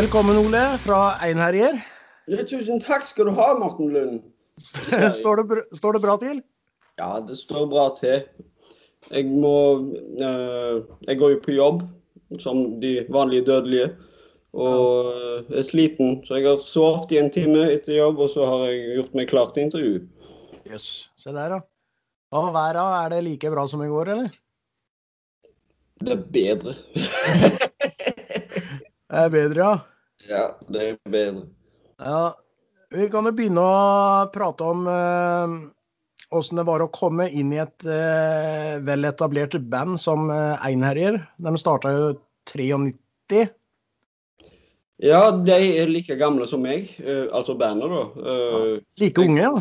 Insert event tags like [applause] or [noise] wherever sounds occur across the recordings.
Velkommen, Ole, fra Einherjer. Tusen takk skal du ha, Morten Lund. [laughs] Står det, står det bra til? Ja, det står bra til. Jeg må eh, Jeg går jo på jobb som de vanlige dødelige. Og eh, er sliten, så jeg har sovet i en time etter jobb, og så har jeg gjort meg klar til intervju. Jøss. Se der, da. Og været, er det like bra som i går, eller? Det er bedre. [laughs] Det er bedre, ja. Ja, det er bedre. ja. Vi kan jo begynne å prate om eh, det var å komme inn i et eh, vel etablert band som eh, Einherjer. De starta jo 93. Ja, de er like gamle som meg, eh, altså bandet, da. Ja, Like unge, ja.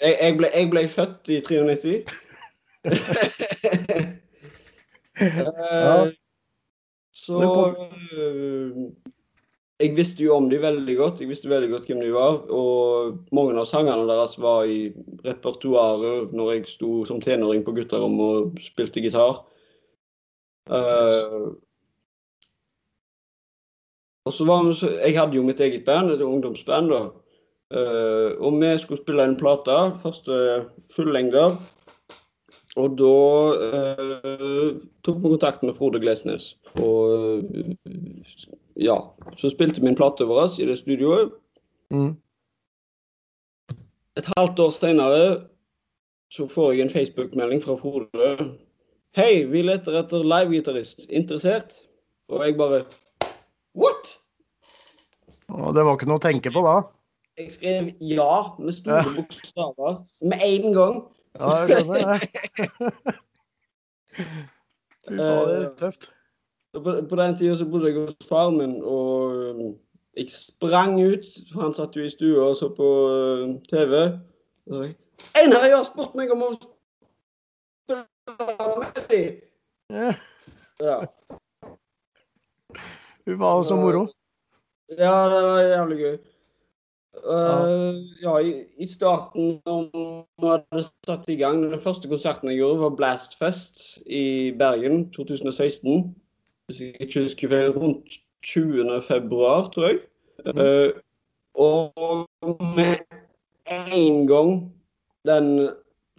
jeg, jeg, ble, jeg ble født i 93. [laughs] [laughs] Eh, Så eh, jeg visste jo om de veldig godt. Jeg visste veldig godt hvem de var. Og mange av sangene deres var i repertoaret når jeg sto som tenåring på gutterommet og spilte gitar. Uh, og så var vi så, Jeg hadde jo mitt eget band, et ungdomsband. da. Uh, og vi skulle spille en plate, første fullengder. Og da eh, tok vi kontakt med Frode Glesnes. Og eh, ja, så spilte vi en plate over oss i det studioet. Mm. Et halvt år senere så får jeg en Facebook-melding fra Frode. Hei, vi leter etter livegitarist. Interessert? Og jeg bare What? Og det var ikke noe å tenke på da. Jeg skrev ja med store bokstaver med en gang. Ja, jeg skjønner det. [laughs] Fy fader, tøft. På, på den tida så bodde jeg hos faren min, og um, jeg sprang ut. Han satt jo i stua og så på uh, TV. Og så Einar, jeg har spurt meg om å spille med dem. Ja, Ja. var også så moro. ja, det var jævlig gøy. Uh, ja, i, i starten når vi hadde satt i gang Den første konserten jeg gjorde, var Blastfest i Bergen 2016. Hvis jeg ikke husker feil, rundt 20. februar, tror jeg. Uh, og med en gang den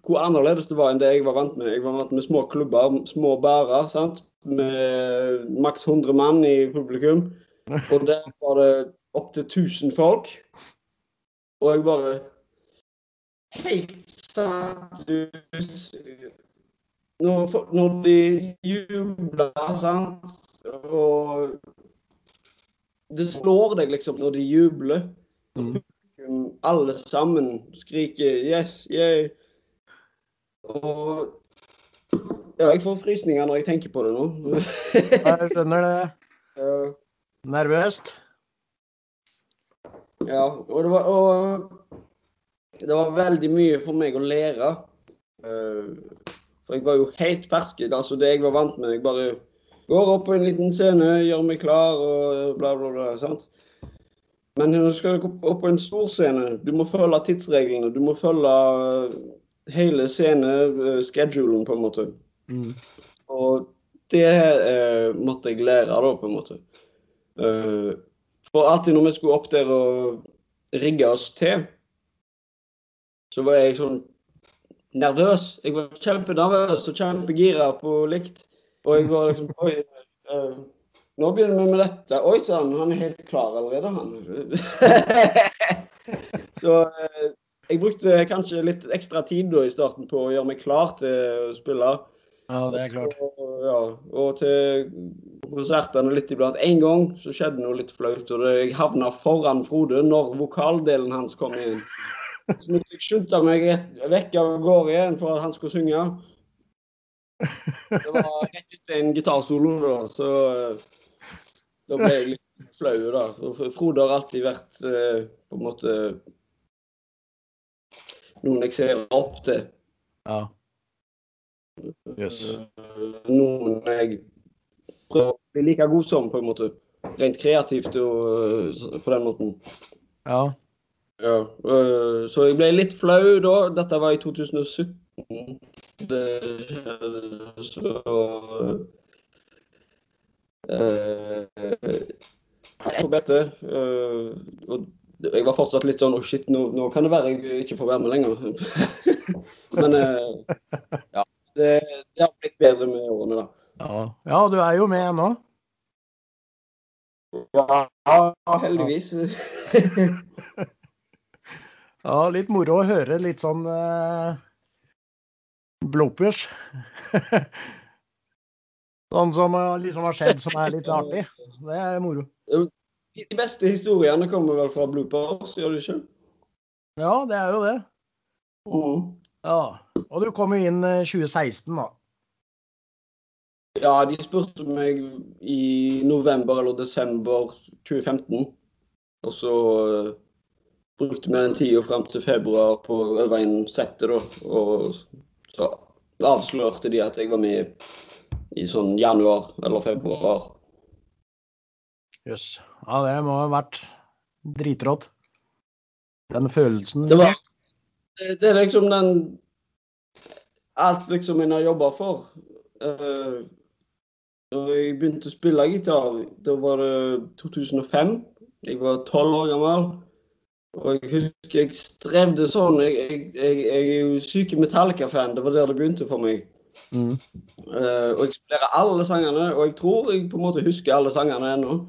Hvor annerledes det var enn det jeg var vant med. Jeg var vant med små klubber, små barer, sant? med maks 100 mann i publikum. [laughs] Og der var det opptil 1000 folk. Og jeg bare Helt satt ut når, når de jubler, sant Og det slår deg liksom når de jubler. Mm. Alle sammen skriker 'yes, yeah'. Og ja, jeg får frysninger når jeg tenker på det nå. Jeg skjønner det. [laughs] Ja. Nervøst. Ja, og det var, og det var veldig mye for meg å lære. Eh, For jeg var jo helt fersk. Altså det jeg var vant med. Jeg bare går opp på en liten scene, gjør meg klar og bla, bla, bla. sant? Men når du skal opp på en stor scene, du må følge tidsreglene. Du må følge eh, hele sceneschedulen, på en måte. Mm. Og det eh, måtte jeg lære, da, på en måte. Eh, for alltid når vi skulle opp der og rigge oss til, så var jeg sånn nervøs. Jeg var kjempenervøs og kjempegira på likt. Og jeg var liksom Oi, eh, nå begynner vi med dette. Oi sann, han er helt klar allerede, han. [laughs] så eh, jeg brukte kanskje litt ekstra tid da i starten på å gjøre meg klar til å spille. Ja, det er klart. Og, ja, og til konsertene litt iblant. En gang så skjedde noe litt flaut, og jeg havna foran Frode når vokaldelen hans kom inn. Så måtte jeg skynde meg rett, vekk av gårde igjen for at han skulle synge. Det var rett etter en gitarsolo, da, så eh, da ble jeg litt flau, da. For Frode har alltid vært eh, på en måte noen jeg ser opp til. Ja. Eh, Noen jeg prøver å bli like god som, på en måte. Rent kreativt og eh, på den måten. Ja. Ja, øh, så jeg ble litt flau da. Dette var i 2017. Det så øh, på BT. Og jeg var fortsatt litt sånn Å, oh shit, nå, nå, kan det være jeg ikke får være med lenger. [laughs] Men ja. Det, det, har blitt bedre med årene, da. Ja, ja du er jo med ennå. Ja, heldigvis. [laughs] ja, litt moro å høre litt sånn eh, bloopers. [laughs] sånn som liksom har skjedd som er litt artig. Det er moro. De beste historiene kommer vel fra bloopers, gjør de ikke? Ja, det er jo det. Mm. Ja. Og du kom jo inn 2016, da. Ja, de spurte meg i november eller desember 2015. Og så uh, brukte vi den tida fram til februar på å øve inn settet, da. Og så avslørte de at jeg var med i sånn januar eller februar. Jøss. Yes. Ja, det må ha vært dritrått. Den følelsen Det var Det er liksom den Alt liksom en har jobba for. Uh, da jeg begynte å spille gitar, da var det 2005. Jeg var tolv år gammel. Og jeg husker jeg strevde sånn. Jeg, jeg, jeg, er jo syk Metallica-fan. Det var der det begynte for meg. Mm. Uh, og jeg spiller alle sangene, og jeg tror jeg på en måte husker alle sangene ennå.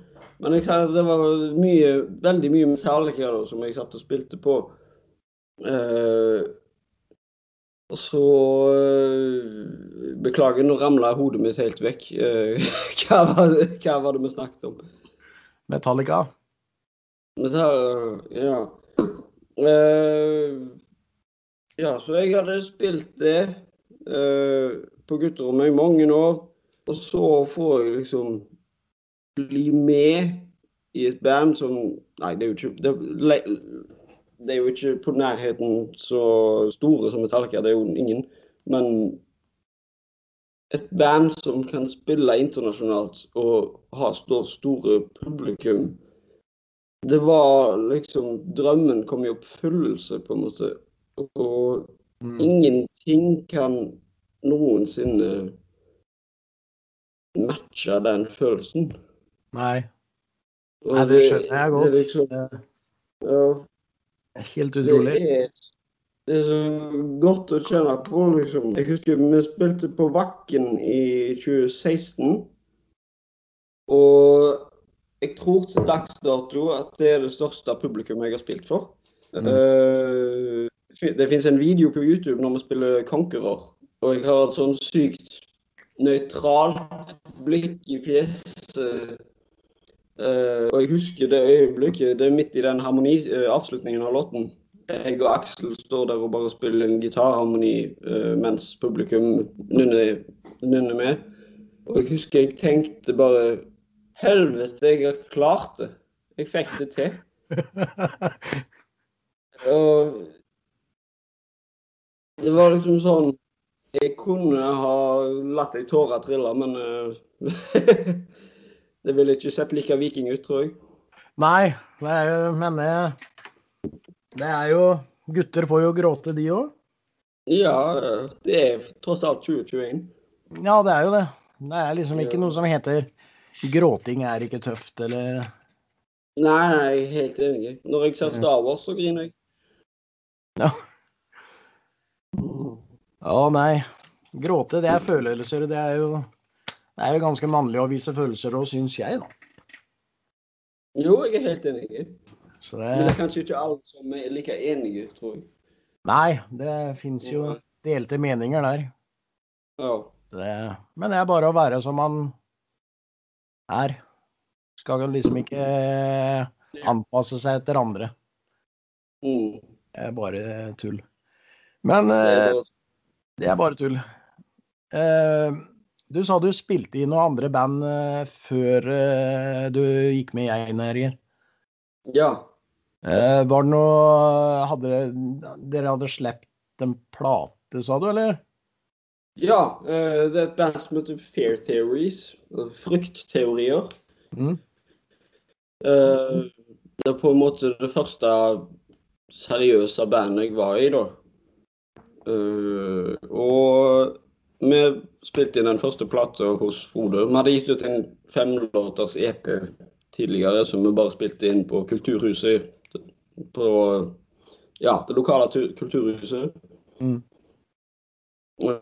Men jeg, det var mye, veldig mye Metallica da, som jeg satt og spilte på. Uh, og så uh, Beklager, nå ramla hodet mitt helt vekk. [laughs] hva, var, hva, var, det vi snakket om? Metallica. Metallica, ja. ja, så jeg hadde spilt det uh, på gutterommet i mange år. Og så får jeg liksom bli med i et band som Nei, det er jo ikke det, er jo ikke på nærheten så store som Metallica, det er jo ingen. Men et band som kan spille internasjonalt og ha store publikum Det var liksom Drømmen kom i oppfyllelse, på en måte. Og Mm. Ingenting kan noensinne matche den følelsen. Nei. Nei, det skjønner jeg godt. Det det liksom, ja, Helt utrolig. Det er, det er, så godt å kjenne på, liksom. Jeg husker vi spilte på Vakken i 2016. Og jeg tror til dags dato at det er det største publikum jeg har spilt for. Mm. Uh, det fins en video på YouTube når vi spiller Conqueror, og jeg har et sånn sykt nøytralt blikk i fjeset. Uh, og jeg husker det øyeblikket. Det er midt i den harmoni, uh, avslutningen av låten. Jeg og Aksel står der og bare spiller en gitarharmoni uh, mens publikum nynner, nynner med. Og jeg husker jeg tenkte bare Helvete, jeg har klart det. Jeg fikk det til. [laughs] og det var liksom sånn Jeg kunne ha latt ei tåre trille, men [laughs] det ville ikke sett like viking ut, tror jeg. Nei, det er jo, men det, det er jo Gutter får jo gråte, de òg. Ja, det er tross alt 2021. Ja, det er jo det. Det er liksom ikke noe som heter gråting er ikke tøft, eller Nei, nei, jeg er helt enig. Når jeg ser Star Wars, så griner jeg. Ja. Ja, nei. Gråte, det er følelser. Det er jo, det er jo ganske mannlig å vise følelser òg, syns jeg, da. Jo, jeg er helt enig. Det... Men det er kanskje ikke alle som er like enige, tror jeg. Nei, det fins jo delte meninger der. Ja. Det... Men det er bare å være som man er. Skal liksom ikke anpasse seg etter andre. Mm. Det er bare tull. Men eh, det er bare tull. Eh, du sa du spilte i noen andre band eh, før eh, du gikk med i Einherjer. Ja. Eh, var det noe hadde Dere hadde sluppet en plate, sa du, eller? Ja. Det er et band som heter Fair Theories. Fryktteorier. Mm. det er på en måte det første seriøse bandet jeg var i, da. Og vi spilte inn den første plata hos Frode. Vi hadde gitt ut en femlåters EP tidligere, som vi bare spilte inn på Kulturhuset. På ja, det lokale kulturhuset. Mm. Og,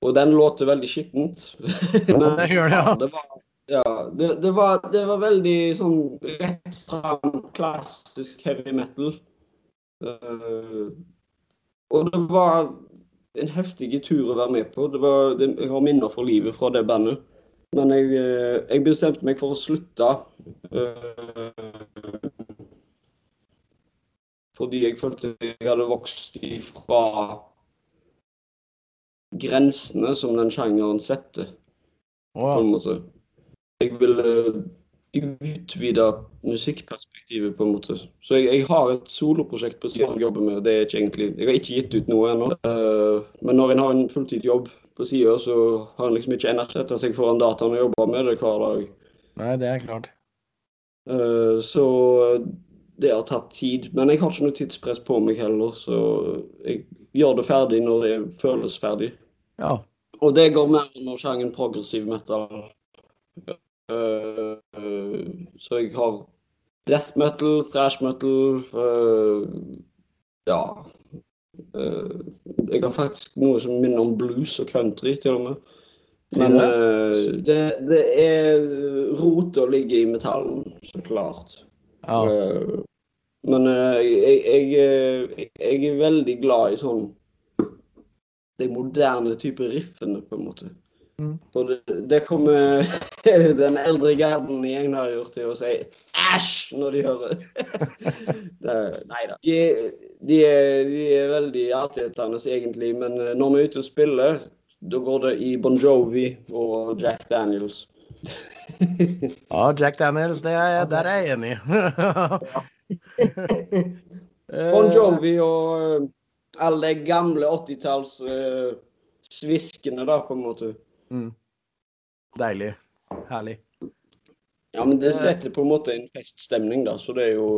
og den låter veldig skittent. [laughs] Men det gjør det, ja. Det var, ja, det, det, var, det var veldig sånn rett fram klassisk heavy metal. Uh, og det var en heftig tur å være med på. Det var, det, jeg har minner for livet fra det bandet. Men jeg, uh, jeg bestemte meg for å slutte. Uh, fordi jeg følte jeg hadde vokst ifra grensene som den sjangeren setter, wow. på en måte. Jeg ville utvide musikkperspektivet, på en måte. Så jeg, jeg har et soloprosjekt på siden jeg jobber med. det er ikke egentlig, Jeg har ikke gitt ut noe ennå. Uh, men når en har en fulltidsjobb på sida, så har en liksom ikke energi seg foran dataen og jobber med det hver dag. Nei, det er klart. Uh, så det har tatt tid. Men jeg har ikke noe tidspress på meg heller, så jeg gjør det ferdig når det føles ferdig. Ja. Og det går mer under sjangeren progressiv metal. Uh, uh, så jeg har death metal, thrash metal uh, Ja. jeg har faktisk noe som minner om blues og country, til og med. Men det, det er å ligge i metallen, så klart. ja. Men jeg, jeg, jeg, jeg er veldig glad i sånn de moderne type riffene, på en måte. Mm. Og det, det kommer [laughs] den eldre garden i gjort til å si æsj når de hører [laughs] det. Nei da. De, de, er, de er veldig artighetende egentlig, men når vi er ute og spiller, da går det i Bon Jovi og Jack Daniels. [laughs] ja, Jack Daniels, det er, der er jeg enig i. bon Jovi og alle de gamle 80-tallssviskene, uh, da, på en måte. Mm. Deilig. Herlig. Ja, men det setter på en måte en feststemning, da, så det er jo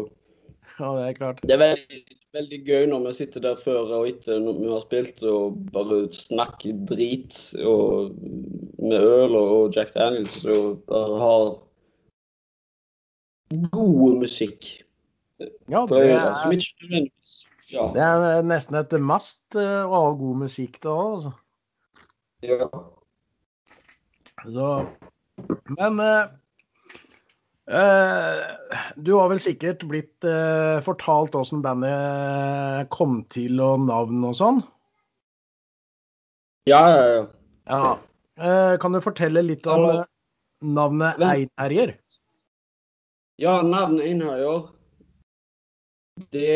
Ja, det er klart. Det er veldig, veldig gøy når vi sitter der før og etter når vi har spilt og bare snakker drit og med øl og Jack Daniels og bare har god musikk. Ja, det er, ja. det er nesten et must eh, å ha god musikk da òg, altså. ja. Så, men eh, eh, du har vel sikkert blitt eh, fortalt åssen bandet kom til og navn og sånn? Ja, ja, ja. Ja. Eh, kan du fortelle litt om eh, navnet Vent. Einherjer? Ja, navnet Einherjer Det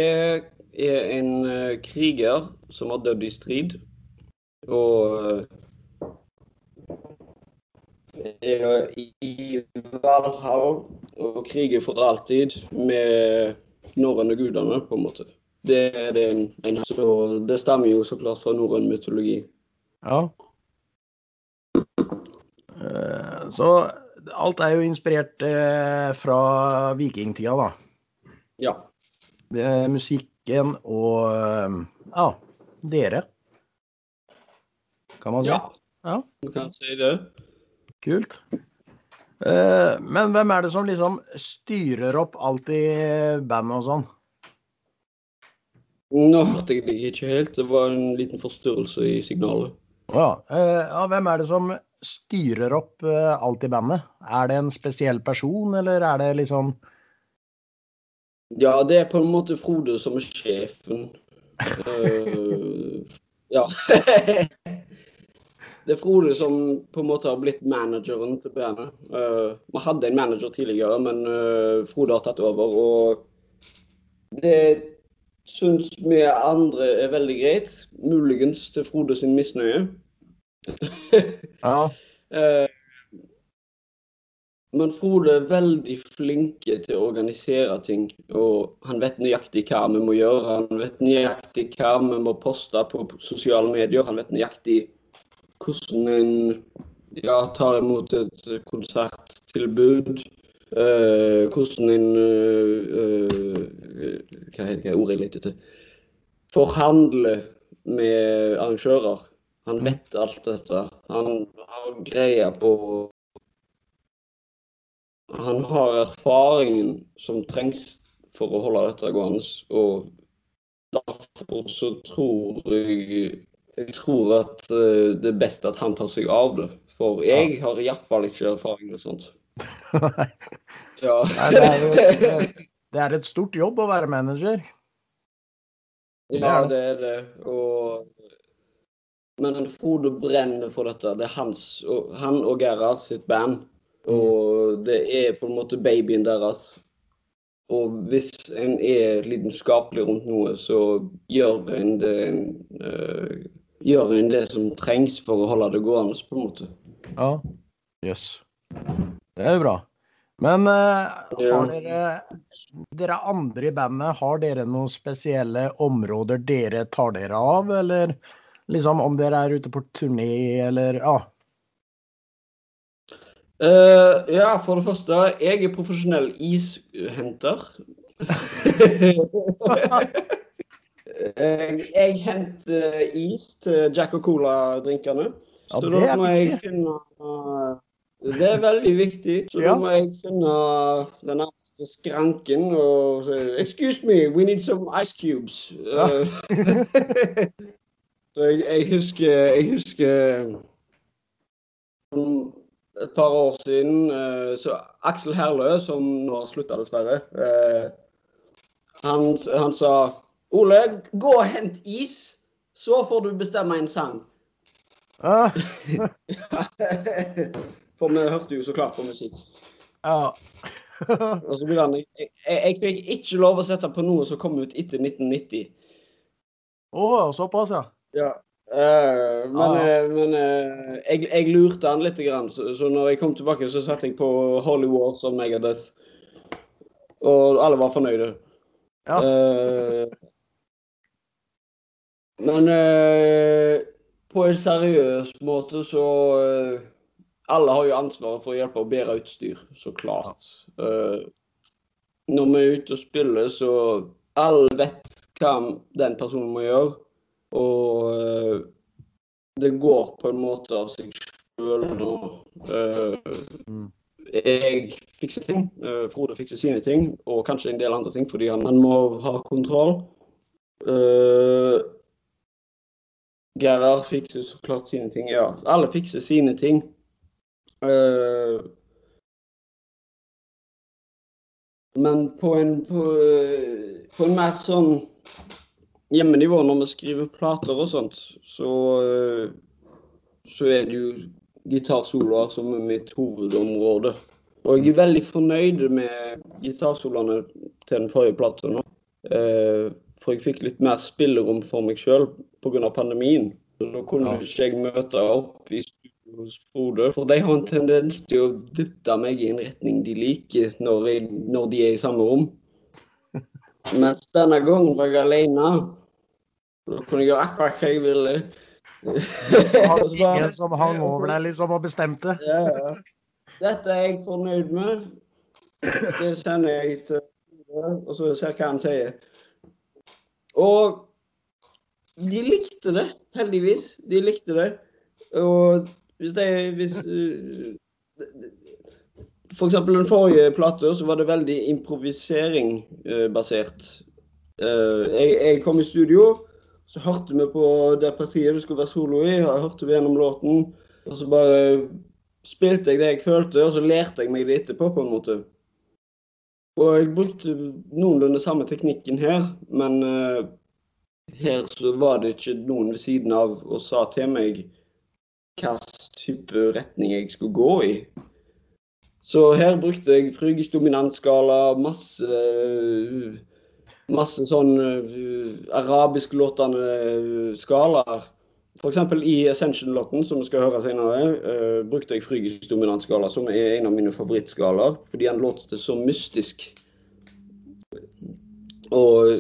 er en eh, kriger som har dødd i strid. Og eh, i Valhall og kriger for alltid med norrøne gudene, på en måte. Det det en, en så Det stammer jo så klart fra norrøn mytologi. Ja. Eh, så alt er jo inspirert eh, fra vikingtida, da. Ja. Det er musikken og eh, ja, dere. Kan man si. Ja, Ja, du kan si det. Kult. Eh, men hvem er det som liksom styrer opp alt i bandet og sånn? Nå hørte jeg deg ikke helt. Det var en liten forstyrrelse i signalet. Ja. Eh, ja, hvem er det som styrer opp eh, alt i bandet? Er det en spesiell person, eller er det liksom Ja, det er på en måte Frode som er sjefen. [laughs] Ja. [laughs] det er Frode som på en måte har blitt manageren til bandet. Eh, Vi hadde en manager tidligere, men eh, Frode har tatt over. Og det syns vi andre er veldig greit. Muligens til Frode sin misnøye. Ja. [laughs] Eh, Men Frode er veldig flinke til å organisere ting. Og han vet nøyaktig hva vi må gjøre. Han vet nøyaktig hva vi må poste på sosiale medier. Han vet nøyaktig hvordan en ja, tar imot et konserttilbud. Uh, hvordan en uh, Hva er det ordet jeg leter etter? Forhandler med arrangører. Han vet alt dette. Han har greie på han har erfaringen som trengs for å holde dette gående. Og derfor så tror jeg jeg tror at uh, det er best at han tar seg av det. For jeg har iallfall ikke erfaring med sånt. [laughs] Nei, Ja. det er, jo, det, er et stort jobb å være manager. ja, det er det. Og Men Frode brenner for dette. Det er hans, og, han og Gerhard sitt band. Og det er på en måte babyen deres. Og hvis en er lidenskapelig rundt noe, så gjør en det eh, Gjør en det som trengs for å holde det gående, på en måte. Ja. Jøss. Det er jo bra. Men eh, har dere Dere andre i bandet, har dere noen spesielle områder dere tar dere av, eller liksom om dere er ute på turné, eller ja. Uh, ja, for det første, jeg er profesjonell ishenter. [laughs] [laughs] Eh, jeg henter is til Jack og Cola-drinkene. Så det da må jeg finne eh, Det er veldig viktig. Så Ja. da må jeg finne den nærmeste skranken og si Excuse me, we need some ice cubes. Ja. Eh, [laughs] så jeg, jeg husker Jeg husker um, et par år siden så Aksel Herlø, som nå har slutta dessverre, han, han sa Ole, gå og hent is, så får du bestemme en sang. Ah, [laughs] For vi hørte jo så klart på musikk. ja. [laughs] Og så blir han, jeg, jeg, fikk ikke lov å sette på noe som kom ut etter 1990. Å, såpass, ja. Ja. Uh, men Ja, eh, men uh, jeg, jeg lurte han litt, grann, så, så når jeg kom tilbake, så satte jeg på Holy Wars og Megadeth. Og alle var fornøyde. Ja. Eh, men eh, på en seriøs måte så eh, Alle har jo ansvaret for å hjelpe å bære utstyr, så klart. Eh, når vi er ute og spiller, så alle vet hva den personen må gjøre. Og eh, det går på en måte av seg sjøl når Eh, jeg fikser ting, eh, Frode fikser sine ting, og kanskje en del andre ting, fordi han må ha kontroll. Uh, Gerhard fikser så klart sine ting. Ja, alle fikser sine ting. Uh, men på en, på, på en mer sånn hjemmenivå, når vi skriver plater og sånt, så, eh, så er det jo gitarsoloer som er mitt hovedområde. Og jeg er veldig fornøyd med gitarsoloene til den forrige plata nå. Eh, for jeg fikk litt mer spillerom for meg sjøl pga. pandemien. Så da kunne Ja. ikke jeg møte opp i studio hos Frode. For de har en tendens til å dytte meg i en retning de liker når, jeg, når de er i samme rom. [laughs] Mens denne gangen var jeg alene. Da kunne jeg gjøre akkurat hva jeg ville. Og så ingen som hang over deg liksom og bestemte. [laughs] ja, ja. Dette er jeg fornøyd med. Det sender jeg til og så ser jeg hva han sier. Og de likte det, heldigvis. De likte det. Og hvis det hvis, uh, For eksempel den forrige plata, så var det veldig improvisering-basert. jeg, jeg kom i studio, så hørte vi på det partiet vi skulle være solo i. og hørte vi gjennom låten, og så bare spilte jeg det jeg følte, og så lærte jeg meg det etterpå, på en måte. Og jeg brukte noenlunde samme teknikken her, men eh, her så var det ikke noen ved siden av og sa til meg hvilken type retning jeg skulle gå i. Så her brukte jeg Frygisk dominantskala, masse masse sånn uh, arabisk-låtende uh, skalaer. F.eks. i Ascension-låten, som vi skal høre senere, uh, brukte jeg Frygisk dominantskala, som er en av mine favorittskalaer, fordi han låter så mystisk. Og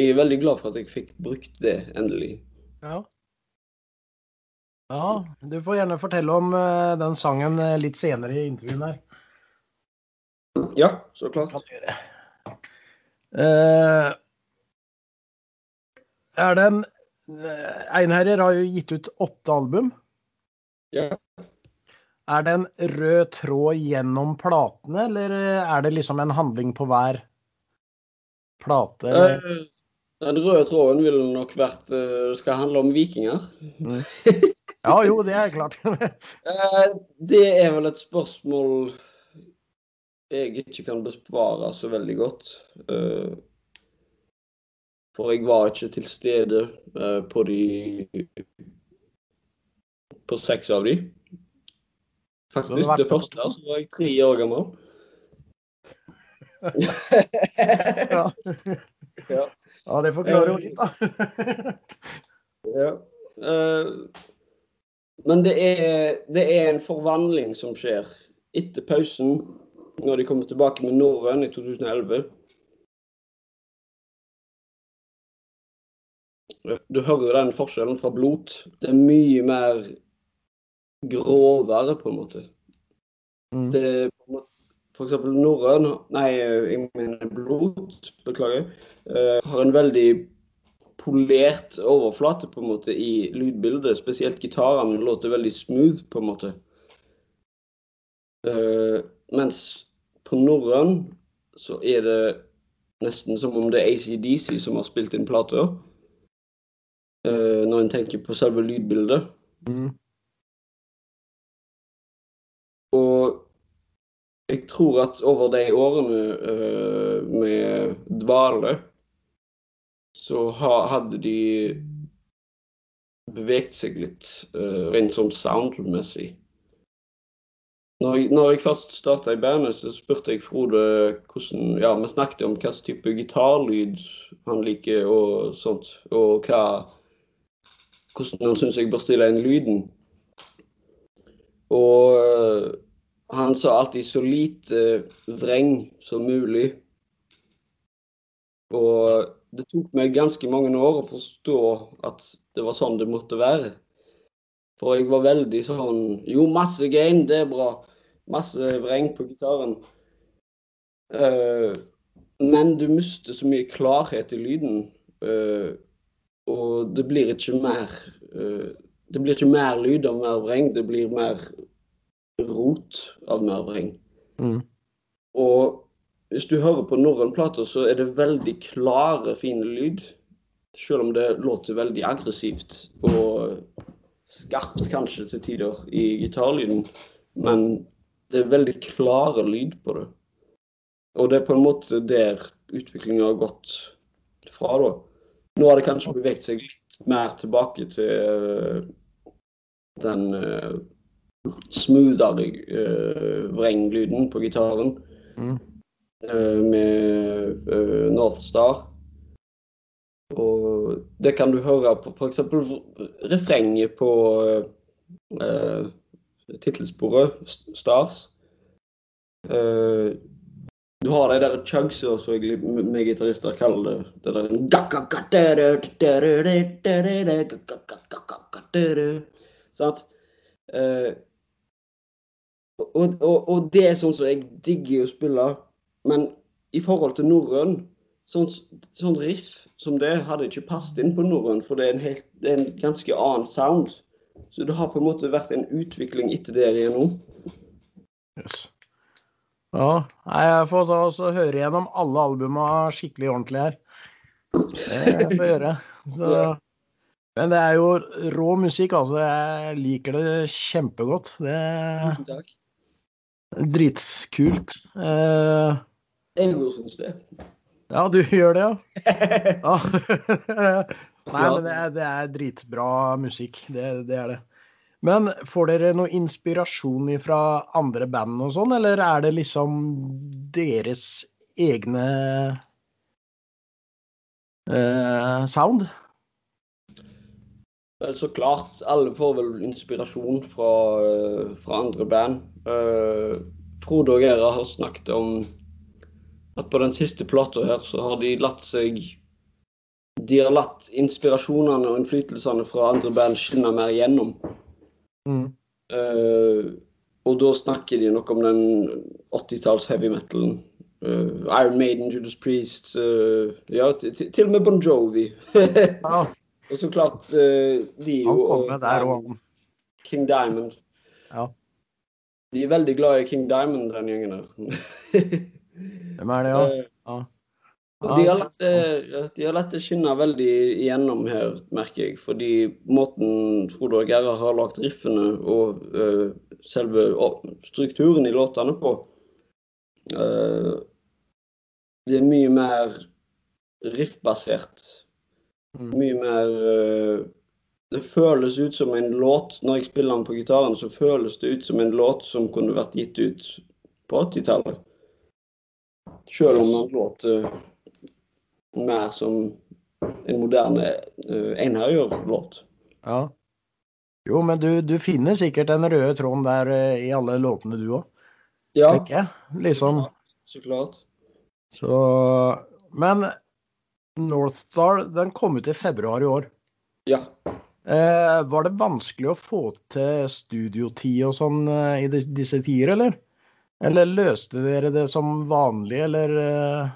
jeg er veldig glad for at jeg fikk brukt det, endelig. Ja. Ja, du får gjerne fortelle om uh, den sangen eh, litt senere i intervjuen her. Ja, så klart. Kan du gjøre. Eh, er det en uh, Einherjer har jo gitt ut åtte album. Ja. Er det en rød tråd gjennom platene, eller er det liksom en handling på hver plate? Eller? Den røde tråden ville nok vært eh, Det skal handle om vikinger. Mm. [laughs] Ja, jo, det er klart. [laughs] Eh, Det er vel et spørsmål jeg ikke kan besvare så veldig godt. Eh, For jeg var ikke til stede på de På seks av de. Faktisk. det Det første så var jeg tre år gammel. [laughs] Ja, Ja. Ja det forklarer jo litt, da. [laughs] Ja. Uh, men det er, det er en forvandling som skjer etter pausen, når de kommer tilbake med Norrøn i 2011. Du hører den forskjellen fra blot. Det er mye mer grovere, på en måte. Mm. Det eksempel norrøn Nei, jeg mener blod, beklager. eh, har en veldig polert overflate på en måte i lydbildet. Spesielt gitarene låter veldig smooth, på en måte. Uh, mens på norrøn så er det nesten som om det er ACDC som har spilt inn plater. Uh, når en tenker på selve lydbildet. Mm. Og jeg tror at over de årene uh, med Dvale, så ha, hadde de beveget seg litt, uh, rent sånn soundmessig. Når jeg, når jeg først starta i bandet, så spurte jeg Frode hvordan Ja, vi snakket om hvilken type gitarlyd han liker og sånt, og hva Hvordan han syns jeg bør stille inn lyden. Og øh, han sa alltid så lite vreng som mulig. Og det tok meg ganske mange år å forstå at det var sånn det måtte være. For jeg var veldig sånn Jo, masse gain, det er bra. Masse vreng på gitaren. Uh, men du mister så mye klarhet i lyden. Uh, og det blir ikke mer uh, Det blir ikke mer lyd av mer vreng, det blir mer rot av mer. Mm. Og hvis du hører på norrønplater, så er det veldig klare, fine lyd. Selv om det låter veldig aggressivt og skarpt kanskje til tider i gitarlyden. Men det er veldig klare lyd på det. Og det er på en måte der utviklingen har gått fra, da. Nå har det kanskje beveget seg litt mer tilbake til øh, den uh, smoothere uh, vrenglyden på gitaren Mm. Uh, med uh, North Star. Og det kan du høre på f.eks. refrenget på uh, tittelsporet, Stars. Eh, du har de der chugsa, som jeg vi gitarister kaller det. Det der Sant? Og, og, og det er sånn som jeg digger å spille. Men i forhold til norrøn, sånn, sånn riff som det hadde ikke passet inn på norrøn, for det er, en helt, det er en ganske annen sound. Så det har på en måte vært en utvikling etter det igjen nå. Yes. Ja, jeg får ta og høre gjennom alle albuma skikkelig ordentlig her. Det får jeg [laughs] gjøre. Så, men det er jo rå musikk, altså. Jeg liker det kjempegodt. Det takk. Dritkult. Eh, Jeg syns det. ja, du gjør det, ja? [laughs] [laughs] ja. Nei, men det er, det er dritbra musikk. Det, det er det. Men får dere noe inspirasjon fra andre band og sånn, eller er det liksom deres egne eh, sound? Vel, så klart. Alle får vel inspirasjon fra, eh, fra andre band. Uh, Frode og Gera har snakket om at på den siste plata her, så har de latt seg De har latt inspirasjonene og innflytelsene fra andre band skinne mer gjennom. Mm. Uh, og da snakker de nok om den 80-talls heavy metalen. Uh, Iron Maiden, Judas Priest uh, Ja, til, og med Bon Jovi. [laughs] Ja, og så klart uh, Dio og og King Diamond. Ja. De er veldig glad i King Diamond, den gjengen der. [laughs] Hvem er det, ja? Eh, ja. Og de har latt det, de har latt det skinne veldig igjennom her, merker jeg. Fordi måten Frode og Gerhard har lagt riffene og uh, selve uh, strukturen i låtene på uh, Det er mye mer riffbasert. Mm. Mye mer uh, Det føles ut som en låt Når jeg spiller den på gitaren, så føles det ut som en låt som kunne vært gitt ut på 80-tallet. Selv om den låter mer som en moderne uh, Einherjer-låt. ja. Jo, men du, du finner sikkert den røde tråden der uh, i alle låtene du òg, Ja, tenker jeg. Liksom. så klart. Så Men Northstar, den kom ut i februar i år. Ja. Eh, var det vanskelig å få til studiotid og sånn eh, i dis- disse tider, eller? Eller løste dere det som vanlig, eller eh,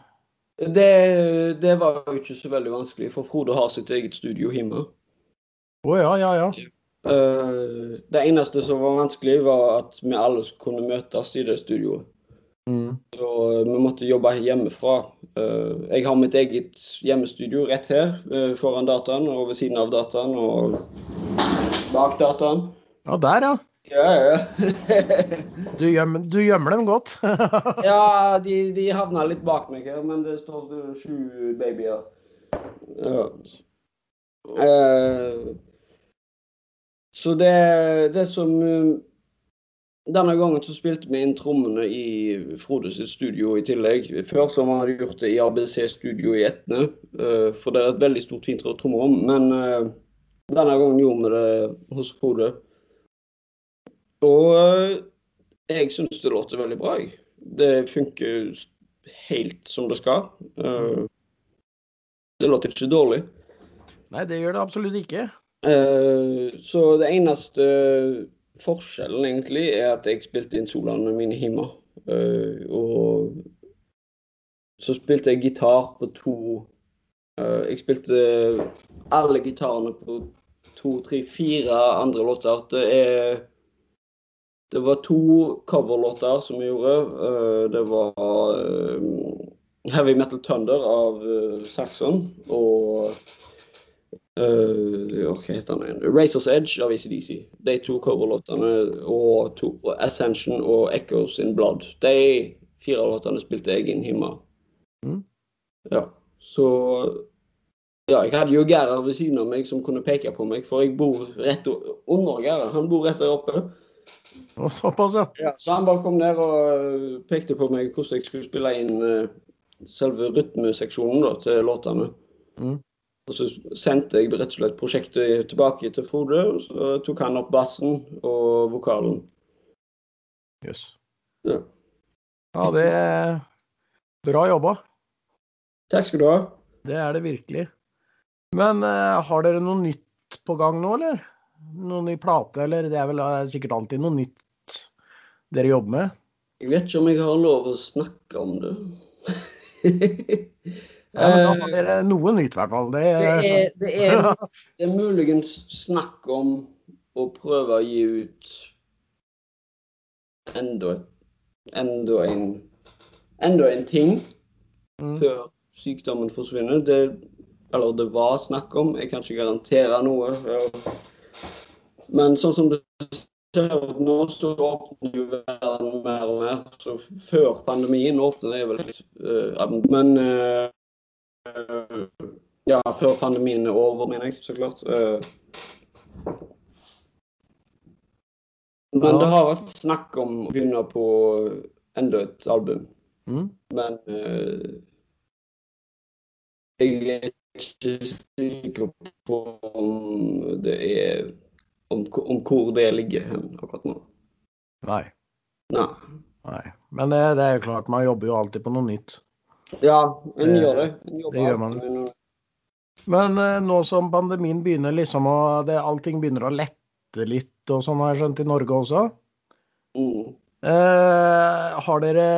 Det, det var jo ikke så veldig vanskelig, for Frode har sitt eget studio hjemme. Å ja, ja, ja. Eh, det eneste som var vanskelig, var at vi alle kunne møtes i det studioet. Mm. Så vi måtte jobbe hjemmefra. Eh, jeg har mitt eget hjemmestudio rett her eh, foran dataen og ved siden av dataen og bak dataen. Ja, der, ja. Ja, ja. [laughs] Du gjemmer, du gjemmer dem godt. [laughs] ja, de, de havna litt bak meg her, men det står sju babyer. Ja. Eh, så det, det som Denne gangen så spilte vi inn trommene i Frode sitt studio i tillegg. Før så hadde vi gjort det i ABC-studio i Etne, eh, for det er et veldig stort, fint trommerom. Men eh, denne gangen gjorde vi det hos Frode. Og eh, jeg syns det låter veldig bra. jeg. Det funker helt som det skal. Det låter ikke dårlig. Nei, det gjør det absolutt ikke. Så det eneste forskjellen egentlig er at jeg spilte inn soloene mine hjemme. Uh, og så spilte jeg gitar på to uh, Jeg spilte alle gitarene på to, tre, fire andre låter. Det er Det var to coverlåter som vi gjorde. Uh, det var Heavy Metal Thunder av Saxon og Uh, hva heter den? Razor's Edge av ACDC. De to coverlåtene og, to, Ascension og Echoes in Blood. De fire låtene spilte jeg inn hjemme. Mm. Ja, så Ja, jeg hadde jo Gerhard ved siden av meg som kunne peke på meg, for jeg bor rett under Gerhard. Han bor rett der oppe. Og såpass, ja. Ja, så han bare kom ned og øh, pekte på meg hvordan jeg skulle spille inn øh, selve rytmeseksjonen da, til låtene. Mm. Og så sendte jeg rett og slett prosjektet tilbake til Frode, og så tok han opp bassen og vokalen. Jøss. Ja. Ja, det er bra jobba. Takk skal du ha. Det er det virkelig. Men uh, har dere noe nytt på gang nå, eller? Noen ny plate, eller? Det er vel uh, sikkert alltid noe nytt dere jobber med? Jeg vet ikke om jeg har lov å snakke om det. [laughs] Ja, men da har det dere noe nytt, i hvert fall. Det, det, er, er, det, er, [laughs] det er muligens snakk om å prøve å gi ut enda, enda en enda en ting Mm. før sykdommen forsvinner. Det, eller det var snakk om, jeg kan ikke garantere noe. Men sånn som det ser ut nå, så åpner jo verden mer og mer. Så før pandemien åpner det vel litt eh, Men eh, ja, før pandemien er over, mener jeg, så klart. Eh, Men det har vært snakk om å begynne på enda et album. Mm. Men eh, jeg er ikke sikker på om det er om, om hvor det ligger hen akkurat nå. Nei. Nei. nei. Men det, det er jo klart, man jobber jo alltid på noe nytt. Ja, en Det- gjør det. En det gjør man. Men eh, nå som pandemien begynner liksom å det, Allting begynner å lette litt og sånn, har jeg skjønt, i Norge også. Mm. Eh, har dere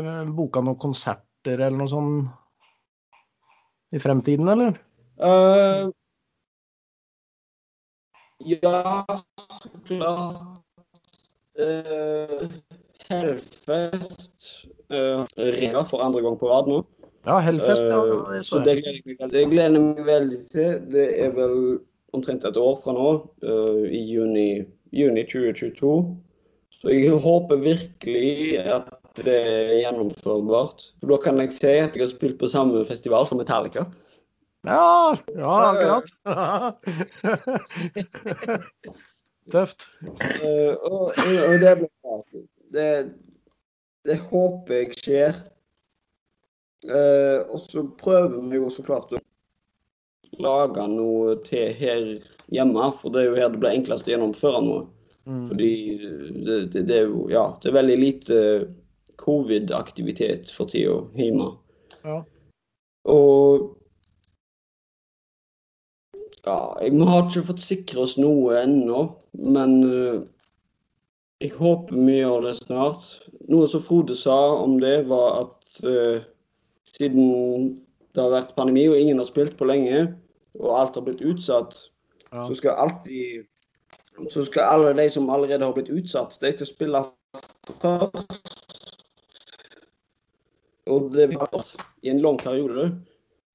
eh, boka noen konserter eller noe sånt i fremtiden, eller? Uh, ja, så klart. Uh, Hellfest uh, Rea for andre gang på rad nå. Ja, Hellfest, ja. Uh, Det så det gleder jeg meg veldig, gleder jeg meg veldig til. Det er vel omtrent et år fra nå, uh, i juni, juni 2022. Så jeg håper virkelig at det er gjennomførbart. For da kan jeg si at jeg har spilt på samme festival som Metallica. Ja, ja, akkurat. [laughs] Tøft. Uh, og, og det blir bra. Det, det håper jeg skjer. Eh, og så prøver vi jo så klart å lage noe til her hjemme, for det er jo her det blir enklest å gjennomføre noe. Mm. Fordi det, det, det er jo ja, det er veldig lite covid-aktivitet for tida hjemme. Ja. Og ja, vi har ikke fått sikre oss noe ennå, men eh, jeg håper vi gjør det snart. Noe som Frode sa om det, var at eh, siden det har vært pandemi og ingen har spilt på lenge, og alt har blitt utsatt, Ja. så skal alltid så skal alle de som allerede har blitt utsatt, de skal spille først. Og det blir først i en lang periode.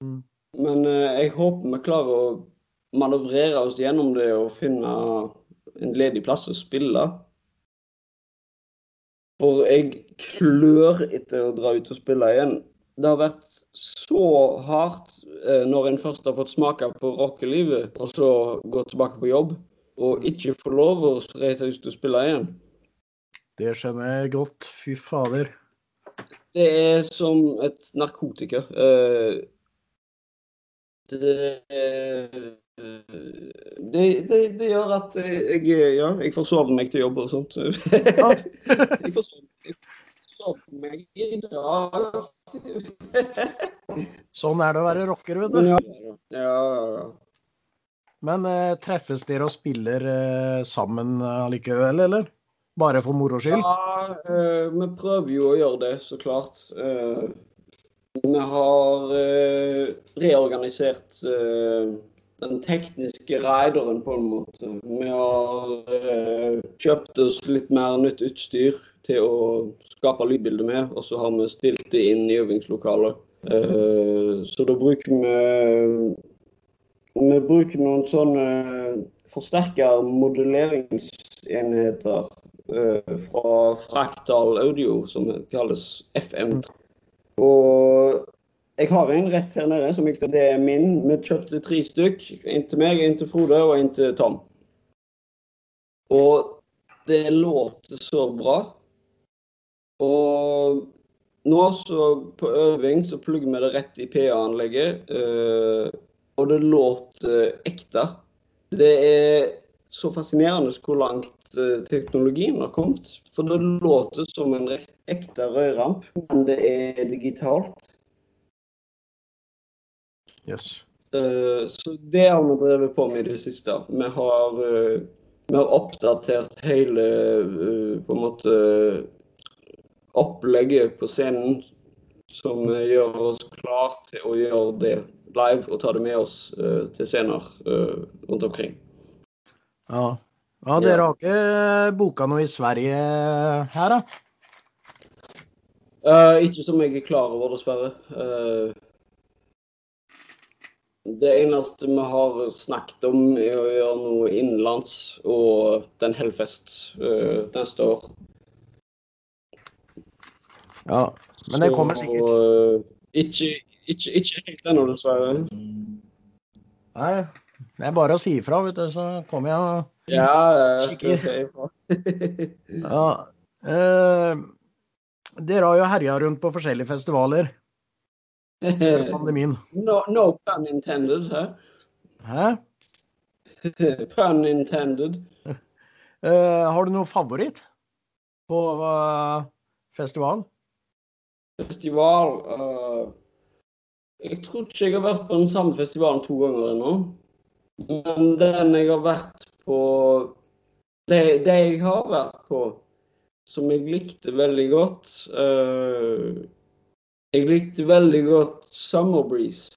Mm. Men eh, jeg håper vi klarer å manøvrere oss gjennom det og finne en ledig plass å spille. For jeg klør etter å dra ut og spille igjen. Det har vært så hardt eh, når en først har fått smake på rockelivet, og så gå tilbake på jobb, og ikke få lov å reise ut og spille igjen. Det skjønner jeg godt. Fy fader. Det er som et narkotika. Eh, Det, det, det, det gjør at jeg, ja, jeg forsover meg til jobb og sånt. [laughs] Jeg forsover meg i dag. [laughs] Sånn er det å være rocker, vet du. ja, ja, ja. Men eh, treffes dere og spiller eh, sammen allikevel, eller? Bare for moro skyld? Ja, eh, vi prøver jo å gjøre det, så klart. Eh, vi har eh, reorganisert eh, den tekniske rideren, på en måte. Vi har eh, kjøpt oss litt mer nytt utstyr til å skape lydbilde med, og så har vi stilt det inn i øvingslokalet. Eh, så da bruker vi Vi bruker noen sånne forsterker modelleringsenheter eh, fra Fraktal Audio, som kalles FM. Og jeg har en rett her nede, som jeg skal, det er min. Vi kjøpte tre stykk. En til meg, en til Frode og en til Tom. Og det låter så bra. Og nå så på øving så plugger vi det rett i PA-anlegget. eh, og det låter ekte. Det er så fascinerende hvor langt eh, teknologien har kommet. For det låter som en ekte rødramp, men det er digitalt. Jøss. Eh, Så det har vi drevet på med i det siste. Vi har, eh, vi har oppdatert hele eh, på en måte opplegget på scenen, som gjør oss klar til å gjøre det live og ta det med oss uh, til scener uh, rundt omkring. Ja. ja, dere har ikke boka noe i Sverige her, da? Uh, ikke som jeg er klar over, dessverre. Eh, det eneste vi har snakket om, er å gjøre noe innenlands og den Hellfest uh, neste år. Ja, men det kommer Så, sikkert. eh, ikke, ikke, ikke helt ennå, dessverre. Nei, det er bare å si ifra, vet du, så kommer jeg og Ja, jeg skal si. [laughs] Ja. uh, dere har jo herja rundt på forskjellige festivaler pandemien. no, no pun intended, hæ? Hæ? [laughs] pun intended. Uh, [laughs] har du noe favoritt på uh, festival? Festival uh, Jeg tror ikke jeg har vært på den samme festivalen to ganger ennå. Men den jeg har vært på Det, det jeg har vært på, som jeg likte veldig godt eh, Jeg likte veldig godt Summer Breeze,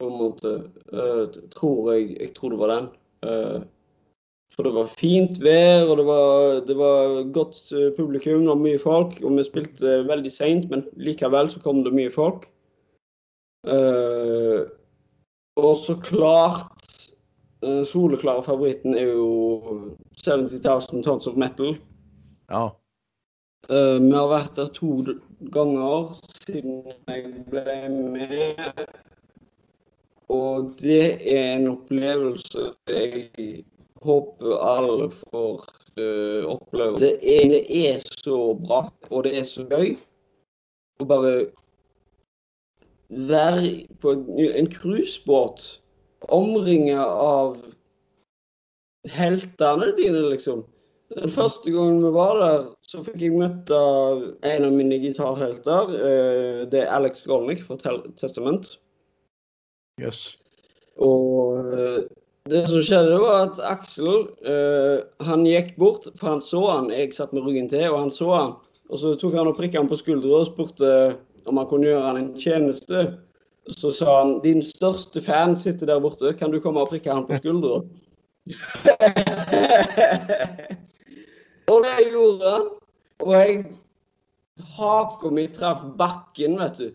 på en måte. Uh, tror jeg Jeg tror det var den. Uh, For det var fint vær, og det var, det var godt eh, publikum og mye folk. Og vi spilte veldig seint, men likevel så kom det mye folk. Uh, og så klart Den soleklare favoritten er jo 70,000 Tons of Metal. Ja. Uh, vi har vært der to ganger siden jeg ble med. Og det er en opplevelse jeg håper alle får uh, oppleve. Det er, det er så bra, og det er så gøy å bare være på en, cruisebåt omringet av heltene dine, liksom. Den første gangen vi var der, så fikk jeg møte en av mine gitarhelter. eh, Det er Alex Golnick fra Testament. Yes. Og eh, det som skjedde, var at Aksel eh, han gikk bort, for han så han. Jeg satt med ryggen til, og han så han. Og så tok han og prikket han på skuldra og spurte om han kunne gjøre han en tjeneste. Så sa han din største fan sitter der borte, kan du komme og prikke han på skuldra? [laughs] [laughs] og det gjorde han. Og jeg Haka mi traff bakken, vet du.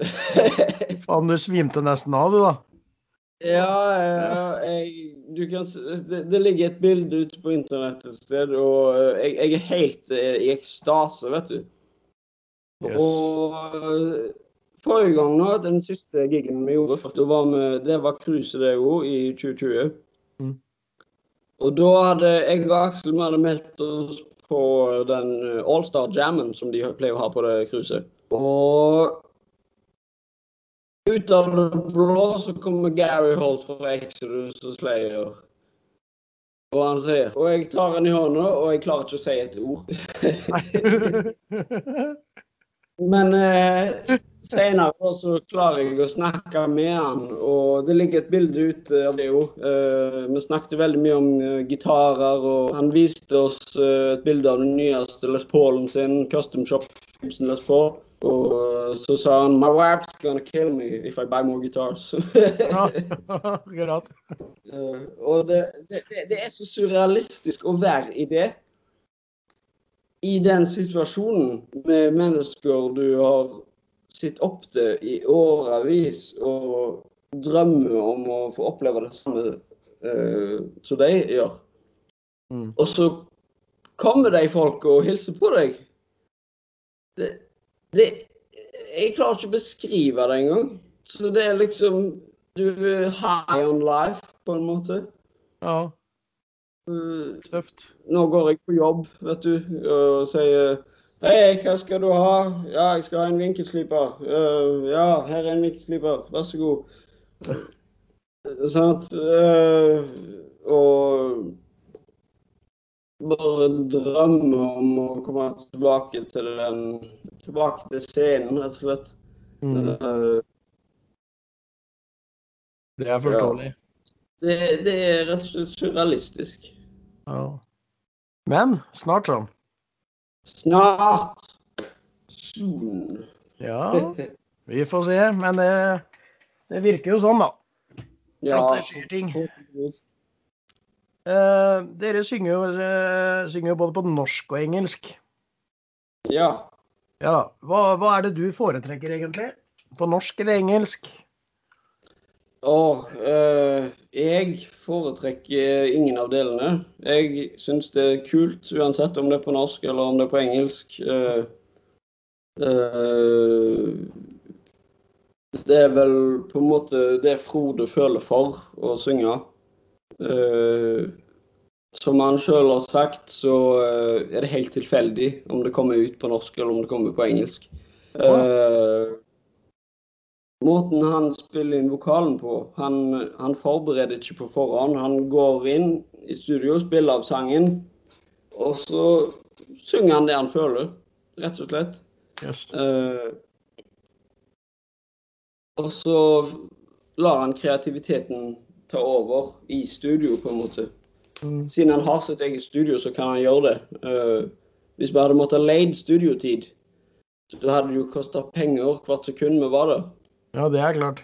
[laughs] Faen, du svimte nesten av, du, da. Ja, ja jeg, du kan, det, det ligger et bilde ute på internett et sted, og eh, jeg, jeg er helt eh, i ekstase, vet du. Yes. Og eh, forrige gang nå, den siste gigen vi gjorde, for det var med, det var cruiset det òg, i 2020. Og da hadde jeg og Aksel vi hadde meldt oss på den eh, Allstar Jammen som de pleier å ha på det cruiset. Og ut av det blå så kommer Gary Holt fra Exodus og Slayer. Og han sier Og jeg tar han i hånda, og jeg klarer ikke å si et ord. [laughs] [laughs] [laughs] Men eh, senere så klarer jeg å snakke med han, og det ligger et bilde ute av det jo. Eh, vi snakket veldig mye om eh, gitarer, og han viste oss eh, et bilde av den nyeste Les Paulen sin, Custom Shop Gibson Les Paul. Og eh, så sa han My wife's gonna kill me if I buy more guitars. [laughs] Ja. Eh, og det, det- det er så surrealistisk å være i det. I den situasjonen med mennesker du har sett opp til i årevis og drømmer om å få oppleve det samme eh, som de gjør. Mm. Og så kommer de folk og hilser på deg. Det, det Jeg klarer ikke å beskrive det engang. Så det er liksom Du er high on life, på en måte. Ja, tøft. Nå går jeg på jobb, vet du, og sier Hei, hva skal du ha? Ja, jeg skal ha en vinkelsliper. Uh, ja, her er en vinkelsliper. Vær så god. Sant? Uh, og bare drømme om å komme tilbake til den Tilbake til scenen, rett og slett. Mm. Uh, Det er forståelig. det, det er rett og slett surrealistisk. Ja. Men snart, sånn. Snart. Soon. Ja, vi får se. Men det, det virker jo sånn, da. Ja. At det skjer ting. Eh, dere synger jo, eh, synger jo både på norsk og engelsk. Ja. Ja, hva, hva er det du foretrekker egentlig? På norsk eller engelsk? Og eh, jeg foretrekker ingen av delene. Jeg syns det er kult uansett om det er på norsk eller om det er på engelsk. Eh, eh, det er vel på en måte det Frode føler for å synge. Eh, som han sjøl har sagt, så eh, er det helt tilfeldig om det kommer ut på norsk eller om det kommer på engelsk. Eh, måten han spiller inn vokalen på, han, han forbereder ikke på forhånd. Han går inn i studio, spiller av sangen, og så synger han det han føler, rett og slett. Yes. Uh, og så lar han kreativiteten ta over i studio, på en måte. Mm. Siden han har sitt eget studio, så kan han gjøre det. Uh, hvis vi hadde måttet leid studiotid, så hadde det jo kosta penger hvert sekund vi var der. Ja, det er klart.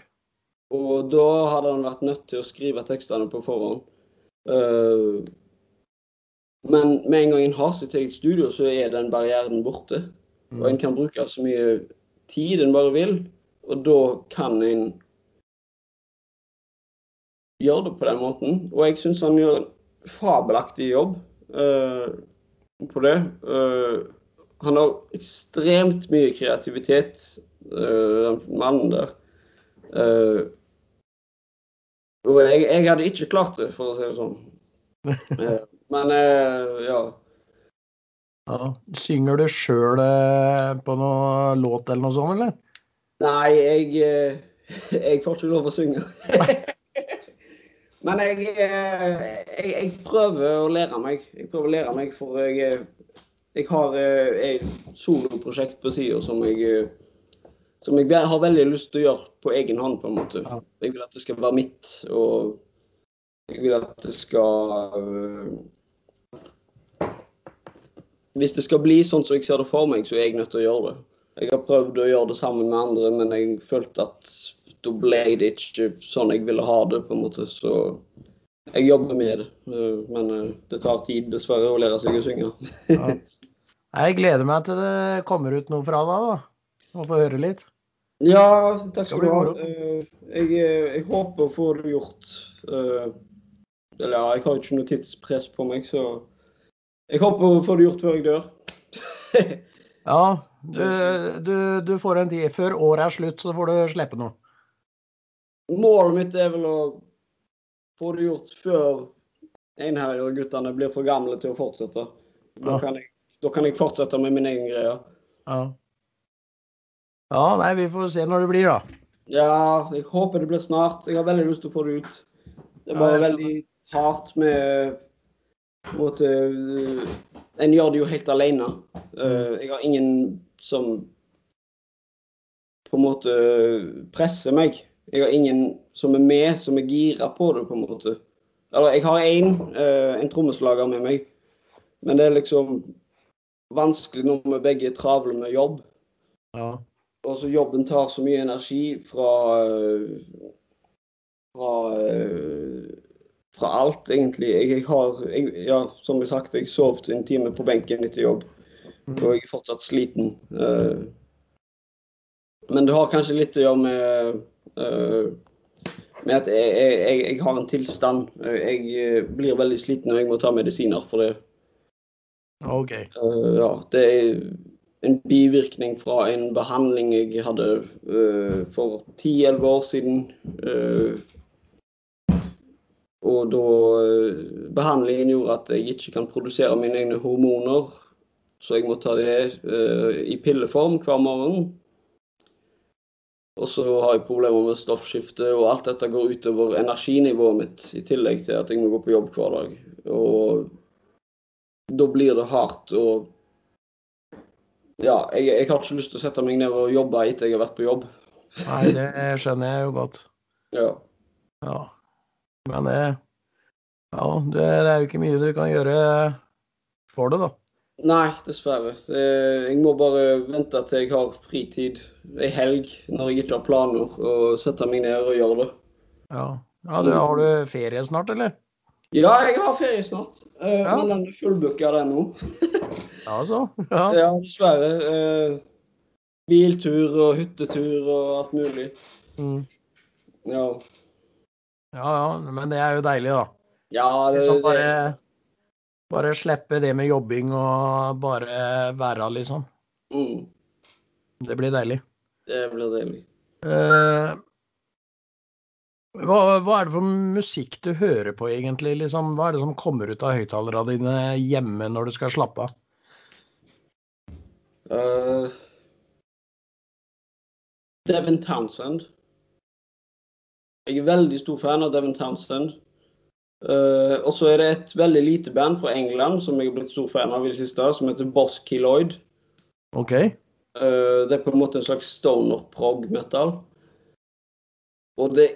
Og da hadde han vært nødt til å skrive tekstene på forhånd. Uh, Men med en gang en har sitt eget studio, så er den barrieren borte. Mm. Og en kan bruke så mye tid en bare vil, og da kan en gjøre det på den måten. Og jeg syns han gjør en fabelaktig jobb uh, på det. Eh, han har ekstremt mye kreativitet, den mannen der. Uh, og jeg, jeg hadde ikke klart det, for å si det sånn. Uh, men uh, ja. Ja. Synger du sjøl på noe låt eller noe sånt, eller? Nei, jeg, [laughs] jeg får ikke lov å synge. [laughs] Men jeg, jeg, jeg prøver å lære meg. Jeg prøver å lære meg, for jeg, jeg har eh, et soloprosjekt på sida som eh, som jeg har veldig lyst til å gjøre på egen hånd, på en måte. Jeg vil at det skal være mitt, og jeg vil at det skal øh, Hvis det skal bli sånn som jeg ser det for meg, så er jeg nødt til å gjøre det. Jeg har prøvd å gjøre det sammen med andre, men jeg følte at da ble det ikke sånn jeg ville ha det, på en måte. Så jeg jobber med det. Men det tar tid, dessverre, å lære seg å synge. [laughs] Jeg gleder meg til det kommer ut noe fra deg, da. Å få høre litt. Ja, takk skal du ha. Eh, Jeg, eh, jeg håper å få det gjort eh, Eller ja, jeg har ikke noe tidspress på meg, så jeg håper å få det gjort før jeg dør. [laughs] Ja, du, du, du får en tid. Før året er slutt, så får du slippe noe. Målet mitt er vel å få det gjort før Einherjer-guttene blir for gamle til å fortsette. Da kan jeg, da kan jeg fortsette med min egen greie. Ja. ja, nei, vi får se når det blir, da. Ja, jeg håper det blir snart. Jeg har veldig lyst til å få det ut. Det er bare ja, veldig hardt med på en måte, øh, En gjør det jo helt alene. Øh, Jeg har ingen som på en måte presser meg. Jeg har ingen som er med, som er gira på det, på en måte. Eller jeg har én, en trommeslager med meg, men det er liksom vanskelig når vi begge er travle med jobb. Ja. Og så jobben tar så mye energi fra øh, fra, øh, fra alt, egentlig. Jeg, jeg har jeg, Ja, som jeg sagt, jeg sov en time på benken etter jobb. Mm. Og jeg er fortsatt sliten. øh. men det har kanskje litt å gjøre med med at jeg, jeg, har en tilstand. Jeg blir veldig sliten og jeg må ta medisiner for det. OK. Uh, ja, det er en bivirkning fra en behandling jeg hadde uh, for 10-11 år siden. Uh, og da eh, Behandlingen gjorde at jeg ikke kan produsere mine egne hormoner. Så jeg må ta det eh, i pilleform hver morgen. Og så har jeg problemer med stoffskifte, og alt dette går utover energinivået mitt. I tillegg til at jeg må gå på jobb hver dag. Og da blir det hardt og Ja, jeg, jeg har ikke lyst til å sette meg ned og jobbe etter jeg har vært på jobb. Nei, det skjønner jeg jo godt. Ja. Ja. Men det Ja, det, det er jo ikke mye du kan gjøre for det, da. Nei, dessverre. Jeg må bare vente til jeg har fritid ei helg når jeg ikke har planer, og sette meg ned og gjøre det. Ja. ja du, har du ferie snart, eller? Ja, jeg har ferie snart, Uh, Ja. men den er fullbooka, den nå. [laughs] Ja, så. Ja. Ja, dessverre. Uh, biltur og hyttetur og alt mulig. Mm. Ja, ja, ja. Men det er jo deilig, da. ja det, Liksom bare, bare slippe det med jobbing og bare være, liksom. mm, Det blir deilig. det blir deilig. Eh, hva, hva er det for musikk du hører på, egentlig? Liksom, hva er det som kommer ut av høyttalerne dine hjemme når du skal slappe av? Uh, Devin Townsend. Jeg er veldig stor fan av Devin Townsend. Uh, og så er det et veldig lite band fra England som jeg er blitt stor fan av i det siste, som heter Boss Keloid. Okay. Uh, det er på en måte en slags stoner prog metal. Og det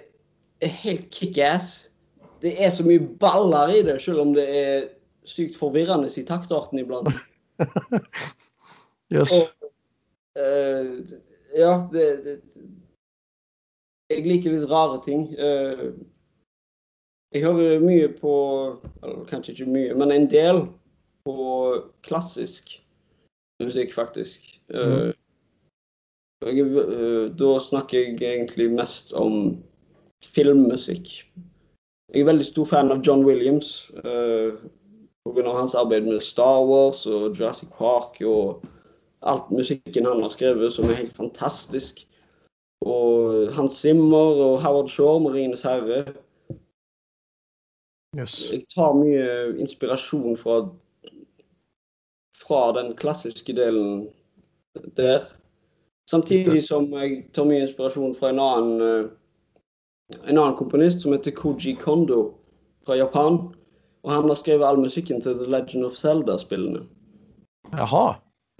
helt kickass. Det er så mye baller i det, selv om det er sykt forvirrende i taktarten iblant. [laughs] yes. Og, uh, ja, det, det Jeg liker litt rare ting. Uh, jeg hører mye på eller Kanskje ikke mye, men en del på klassisk musikk, faktisk. Mm. Jeg, da snakker jeg egentlig mest om filmmusikk. Jeg er veldig stor fan av John Williams. Uh, Pga. hans arbeid med Star Wars og Jurassic Park og alt musikken han har skrevet, som er helt fantastisk. Og Hans Zimmer og Howard Shore, 'Marines herre'. Yes. Jeg tar mye inspirasjon fra, fra den klassiske delen der. Samtidig som jeg tar mye inspirasjon fra en annen, eh, en annen komponist som heter Koji Kondo fra Japan. Og han har skrevet all musikken til The Legend of Zelda-spillene. Jaha.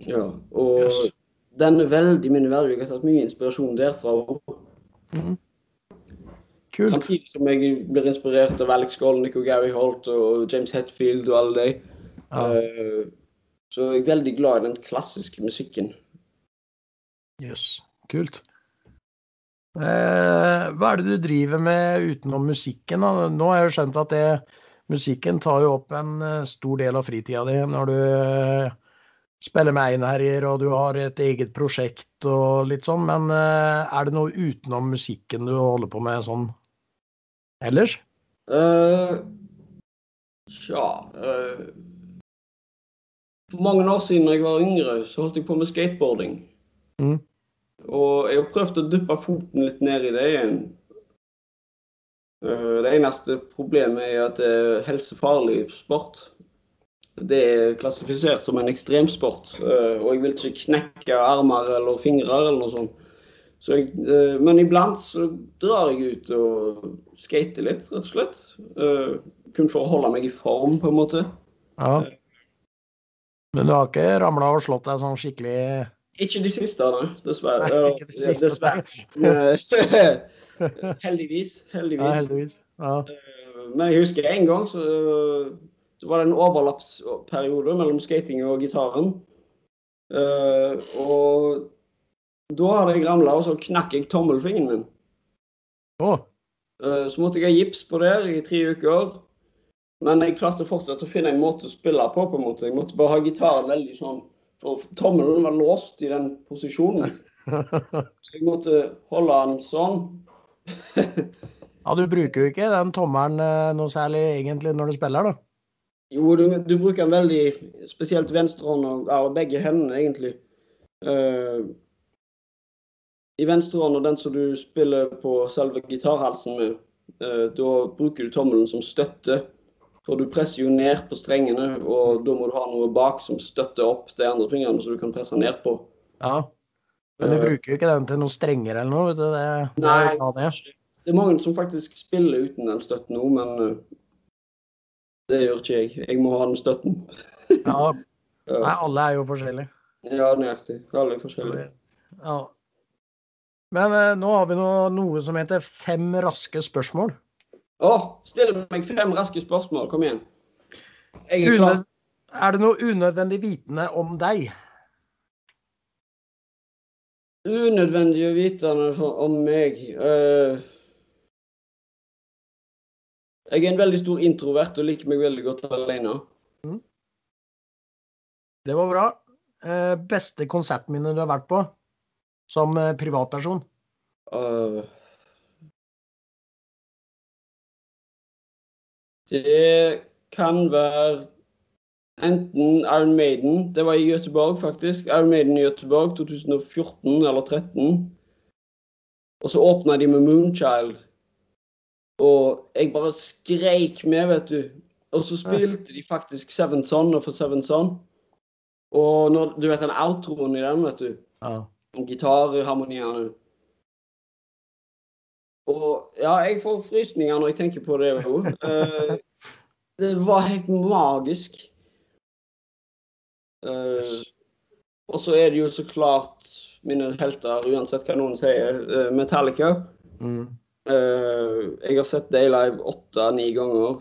Ja, og yes. den er veldig minneverdig. Jeg har tatt mye inspirasjon derfra. Mm. Kult. Samtidig som jeg blir inspirert av Alex Golnick og Gary Holt og James Hetfield og alle de. Ja. Uh, så jeg er veldig glad i den klassiske musikken. Jøss, yes. kult. Eh, hva er det du driver med utenom musikken? Da? Nå har jeg jo skjønt at det, musikken tar jo opp en eh, stor del av fritida di når du eh, spiller med einherjer og du har et eget prosjekt og litt sånn, men er det noe utenom musikken du holder på med sånn ellers? Uh, ja uh, For mange år siden da jeg var yngre, så holdt jeg på med skateboarding. Mm. Og jeg har prøvd å dyppe foten litt ned i det igjen. Det eneste problemet er at det er helsefarlig sport det er klassifisert som en ekstremsport. Eh, og jeg vil ikke knekke armer eller fingre eller noe sånt. Så jeg, eh, men iblant så drar jeg ut og skater litt, rett og slett. Eh, kun for å holde meg i form, på en måte. Ja. Men du har ikke ramla og slått deg sånn skikkelig Ikke de siste, nei. Dessverre. Nei, ikke de siste. Dessverre. [laughs] [laughs] heldigvis. Heldigvis. Ja, heldigvis. Ja. Men jeg husker en gang så så var det en overlappsperiode mellom skating og gitaren. Uh, og da hadde jeg ramla, og så knakk jeg tommelfingeren min. Oh. Så måtte jeg ha gips på der i tre uker. Men jeg klarte fortsatt å finne en måte å spille på. på en måte. Jeg måtte bare ha gitaren veldig sånn, for tommelen var låst i den posisjonen. [laughs] Så jeg måtte holde den sånn. [laughs] ja, Du bruker jo ikke den tommelen eh, noe særlig egentlig når du spiller, da? Jo, du, du bruker den veldig Spesielt venstrehånda, eller begge hendene, egentlig. Uh, I venstrehånda, den som du spiller på selve gitarhalsen med, uh, da bruker du tommelen som støtte. For du presser jo ned på strengene, og da må du ha noe bak som støtter opp de andre fingrene, så du kan presse ned på. Ja, men du uh, bruker jo ikke den til noe strenger eller noe? vet du? Det, nei, det det er mange som faktisk spiller uten den støtten nå, men det gjør ikke jeg. Jeg må ha den støtten. [laughs] ja. Nei, alle er jo forskjellige. Ja, nøyaktig. Alle er forskjellige. Ja. Men eh, nå har vi noe, noe, som heter fem raske spørsmål. Å, still meg fem raske spørsmål. Kom igjen. Jeg er klar. Er det noe unødvendig vitende om deg? Unødvendig å vite om meg uh... Jeg er en veldig stor introvert og liker meg veldig godt alene. Mm. Det var bra. Uh, beste konsertminne du har vært på som eh, privatperson? Uh, det kan være enten Iron Maiden Det var i Göteborg, faktisk. Iron Maiden i Göteborg 2014 eller 2013. Og så åpna de med Moonchild. Og jeg bare skreik med, vet du. Og så spilte de faktisk Seven Son og for Seven Son. Og når, du vet den outroen i den, vet du. Ja. Gitarharmoniene. Og ja, jeg får frysninger når jeg tenker på det òg. Uh, det var helt magisk. Uh, og så er det jo så klart mine helter, uansett hva noen sier, uh, Metallica. Mm. Jeg har sett Daylive åtte-ni ganger.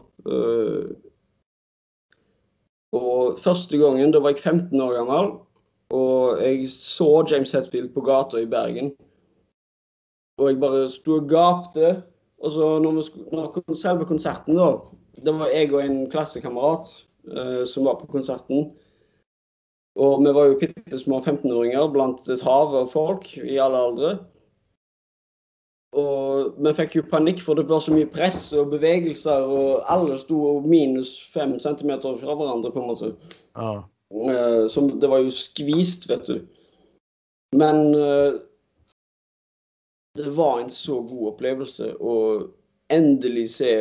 Og første gangen, da var jeg 15 år gammel, og jeg så James Hetfield på gata i Bergen. Og jeg bare sto og gapte. Og så når, vi, når selve konserten, da Det var jeg og en klassekamerat. uh, som var på konserten. Og vi var jo bitte små 15-åringer blant et hav av folk i alle aldre. Og vi fikk jo panikk, for det var så mye press og bevegelser, og alle sto minus fem centimeter fra hverandre, på en måte. Ja. Uh, som, det var jo skvist, vet du. Men eh, det var en så god opplevelse å endelig se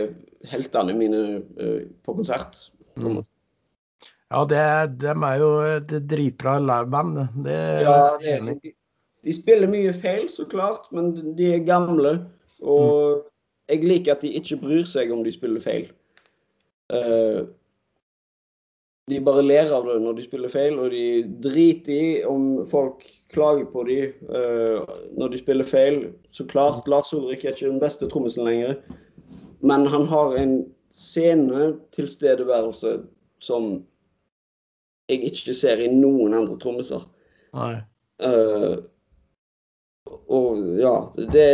heltene mine eh, på konsert. på Mm. Ja, det, dem er jo et dritbra liveband. Det er Ja, det, de, de spiller mye feil, så klart, men de er gamle. Og jeg liker at de ikke bryr seg om de spiller feil. Eh, de bare ler av det når de spiller feil, og de driter i om folk klager på dem når de spiller feil. Så klart, Lars Ulrik er ikke den beste trommisen lenger, men han har en scenetilstedeværelse som jeg ikke ser i noen andre trommiser. Eh, og ja, det,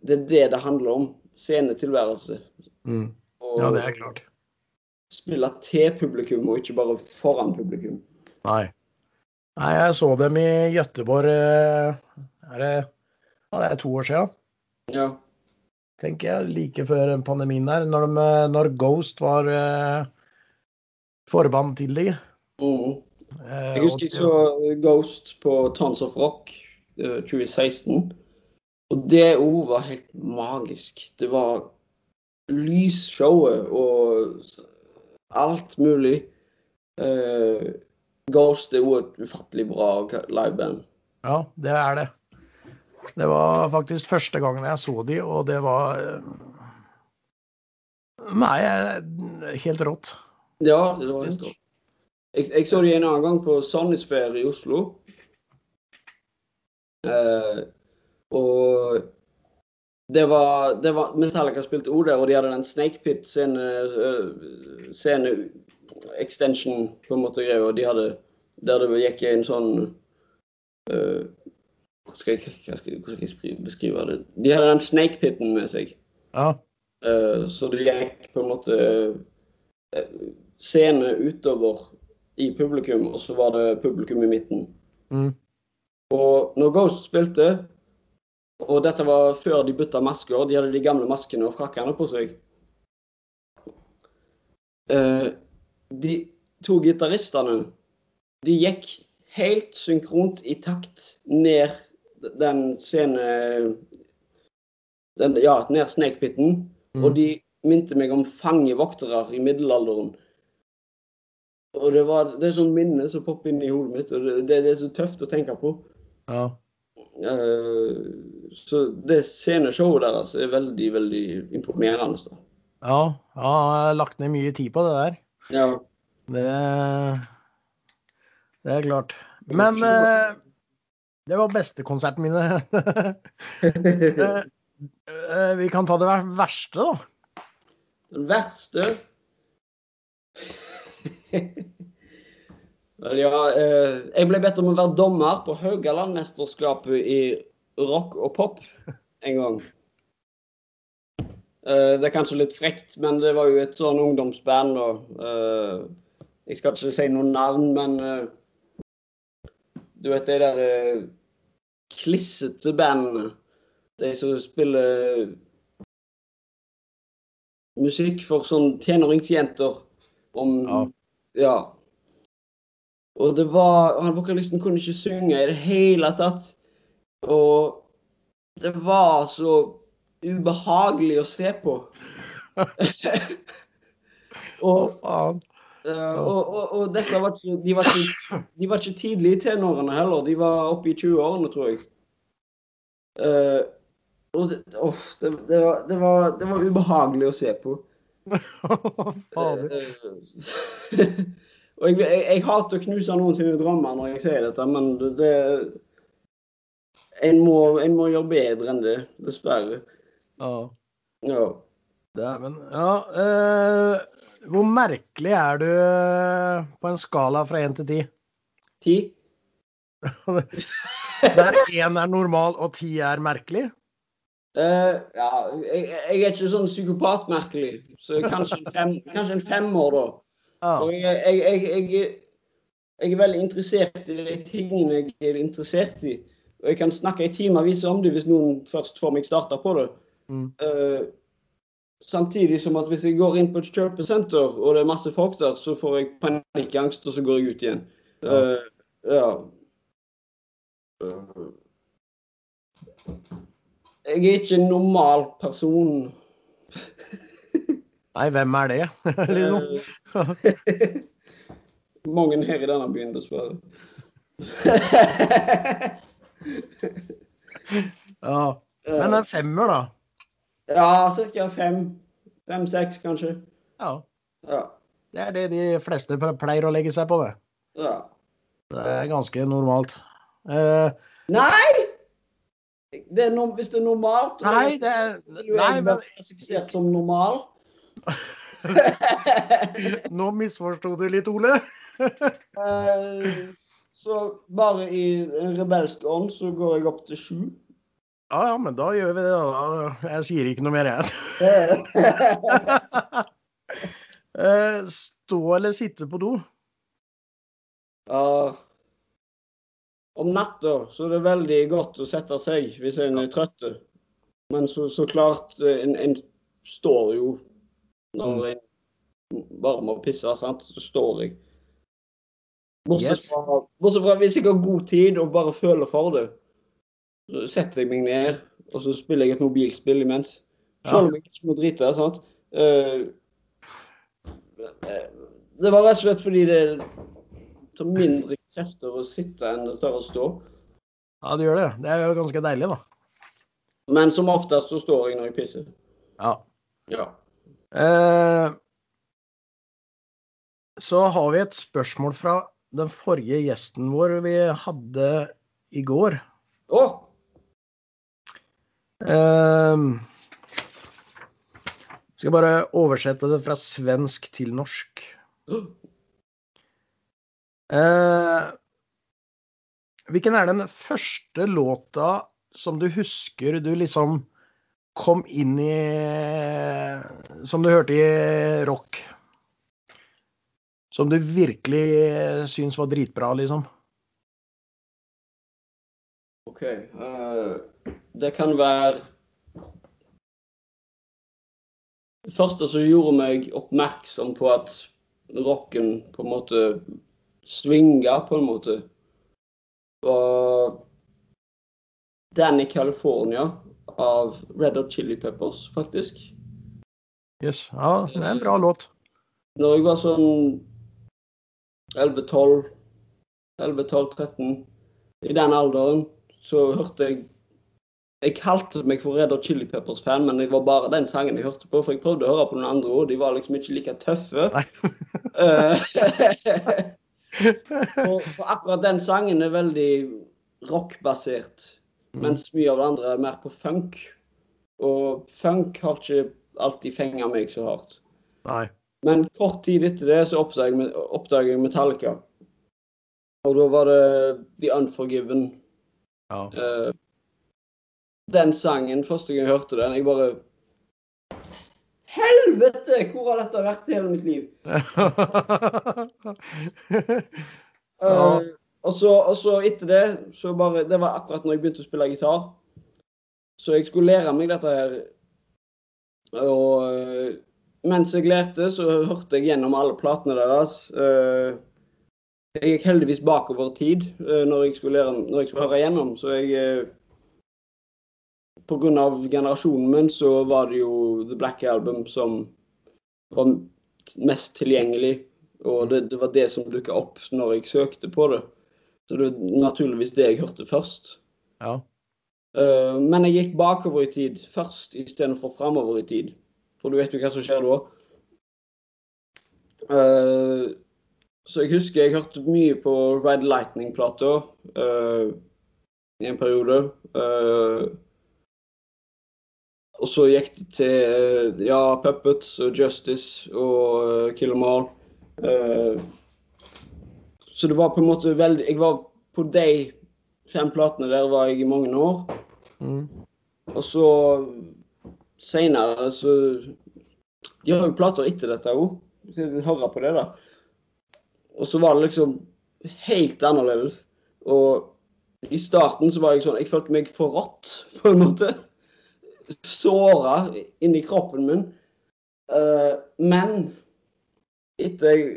det er det det handler om. Scenetilværelse. Mm. Ja, det er klart. Spille til publikum, og ikke bare foran publikum. Nei. Nei, jeg så dem i Gøteborg eh, Er det, ja, det er to år siden, Ja. tenker jeg. Like før pandemien der. Når, de, når Ghost var eh, forband til de. Mm. Eh, Jeg husker jeg så Ghost på Tons of Rock eh, 2016. Og det òg var helt magisk. Det var lysshowet og alt mulig. Uh, Ghost er jo et ufattelig bra liveband. Ja, det er det. Det var faktisk første gangen jeg så de, og det var eh, Nei, helt rått. Ja, det var helt helt jeg, jeg så de en annen gang på Sonisphere i Oslo. Uh, og det var, det var Metallica spilte òg der, og de hadde den Snake Pit scene, scene extension på en måte greia. og De hadde der det gikk en sånn uh, skal jeg, hva skal, hvordan skal jeg beskrive- det? De hadde den Snake Pitten med seg. Ja. Uh, så det gikk på en måte scene utover i publikum, og så var det publikum i midten. Mm. Og når Ghost spilte, og dette var før de bytta masker, de hadde de gamle maskene og frakkene på seg eh, De to gitaristene, de gikk helt synkront i takt ned den scene... Den, ja, ned snekpitten, Mm. Og de minte meg om fangevoktere i middelalderen. Og det, var, det er sånn minne som popper inn i hodet mitt, og det, det, det er så tøft å tenke på. ja. Eh, så det sceneshowet deres er veldig, veldig imponerende. Da. Ja, ja, jeg har lagt ned mye tid på det der. Ja. Det, det er klart. Men eh, det var bestekonserten mine. [laughs] Eh, eh, vi kan ta det verste, da. Den verste [laughs] Vel, ja, eh, jeg ble bedt om å være dommer på Haugalandmesterskapet i rock og pop en gang. Eh, det er kanskje litt frekt, men det var jo et sånn ungdomsband. Og, eh, jeg skal ikke si noen navn, men du vet de der klissete bandene. De som spiller musikk for sånn tenåringsjenter om Ja. ja. Og det var Han vokalisten kunne ikke synge i det hele tatt. Og det var så ubehagelig å se på. [laughs] Og, faen. uh, og, og, og disse var ikke, de, var ikke, de var ikke tidlig i tenårene heller. De var oppe i 20-årene, tror jeg. Uh, og det, oh, det, det, var, det, var, det var ubehagelig å se på. [laughs] Fader. [laughs] Og jeg, jeg, jeg hater å knuse noen sine drømmer når jeg sier dette, men det, det en, må, en må gjøre bedre enn det, dessverre. Ja. Ja. Dæven. Ja, eh, hvor merkelig er du eh, på en skala fra én til ti? Ti? [laughs] Der én er normal og ti er merkelig? Uh, ja, jeg, jeg er ikke sånn psykopatmerkelig, så kanskje en, fem, kanskje en femmer, da. Og jeg, jeg, jeg, jeg, er veldig interessert i de tingene jeg er interessert i. Og jeg kan snakke i timevis om det hvis noen først får meg starta på det. Mm. Uh, samtidig som at hvis jeg går inn på et kjøpesenter og det er masse folk der, så får jeg panikkangst, og så går jeg ut igjen. Ja. Eh, ja. Uh, Jeg er ikke en normal person. [laughs] Nei, hvem er det? [laughs] liksom. Eh, Mange her i denne byen, dessverre. [laughs] Ja. Men en femmer, da? Ja, ca. fem. Fem-seks, kanskje. Ja. Ja. Det er det de fleste pleier å legge seg på, det. ja. Det er ganske normalt. Uh, Nei! Det er no hvis det er normalt nei, det er er du Nei, men klassifisert som normal. [laughs] nå misforsto du litt, Ole. Eh, så bare i rebelsk ånd så går jeg opp til sju. Ja, ja, men da gjør vi det. da. Jeg sier ikke noe mer, jeg. [laughs] Eh, Stå eller sitte på do? Ja. Om natta så er det veldig godt å sette seg hvis en er trøtt. Men så, så klart, eh, en, en står jo når jeg bare må pisse, sant. Så står jeg. Bortsett Yes. fra, bortsett fra hvis jeg har god tid og bare føler for det. Så setter jeg meg ned, og så spiller jeg et mobilspill imens. Selv om jeg ikke må drite. sant? Eh, det var rett og slett fordi det tar mindre krefter å sitte enn det tar å stå. Ja, det gjør det. Det er jo ganske deilig, da. Men som oftest så står jeg når jeg pisser. Ja. Ja. Eh, så har vi et spørsmål fra den forrige gjesten vår vi hadde i går. Å! Eh, skal bare oversette det fra svensk til norsk. Eh, hvilken er den første låta som du husker du liksom kom inn i Som du hørte i rock? Som du virkelig syns var dritbra, liksom? OK. Uh, det kan være Det første som gjorde meg oppmerksom på at rocken på en måte svinga, på en måte, var Danny California av Red Hot Chili Peppers, faktisk. Yes. Ja, det er en bra låt. Når jeg var sånn 11-12, 11-12-13, i den alderen, så hørte jeg Jeg kalte meg for Red Hot Chili Peppers-fan, men det var bare den sangen jeg hørte på. For jeg prøvde å høre på noen andre òg, de var liksom ikke like tøffe. [laughs] Eh, [laughs] for, for akkurat den sangen er veldig rockbasert, mens mye av det andre er mer på funk. Og funk har ikke alltid fenga meg så hardt. Nei. Men kort tid etter det så oppdager jeg, Metallica. Og da var det The Unforgiven. Ja. Uh, den sangen, første gang jeg hørte den, jeg bare Helvete! Hvor har dette vært hele mitt liv? [laughs] Ja. Og, så, og så etter det, så bare Det var akkurat når jeg begynte å spille gitar. Så jeg skulle lære meg dette her. Og eh, mens jeg lærte, så hørte jeg gjennom alle platene deres. Eh, jeg gikk heldigvis bakover tid eh, når jeg skulle lære, når jeg skulle høre gjennom, så jeg Pga. Generasjonen min så var det jo The Black Album som var mest tilgjengelig. Og det, det var det som dukka opp når jeg søkte på det. Så det er naturligvis det jeg hørte først. ja. Uh, men jeg gikk bakover i tid først istedenfor framover i tid. For du vet jo hva som skjer da. Uh, så jeg husker jeg hørte mye på Red Lightning-plata uh, i en periode. Og så gikk det til ja, Puppets og Justice og Kill 'Em All. Så det var på en måte veldig Jeg var på de fem platene der var jeg i mange år. Mm. Og så seinere så De har jo plater etter dette òg. Høre på det, da. og så var det liksom helt annerledes. Og i starten så var jeg sånn Jeg følte meg forrådt, [laughs] på en måte. Såra inni kroppen min. Uh, men etter jeg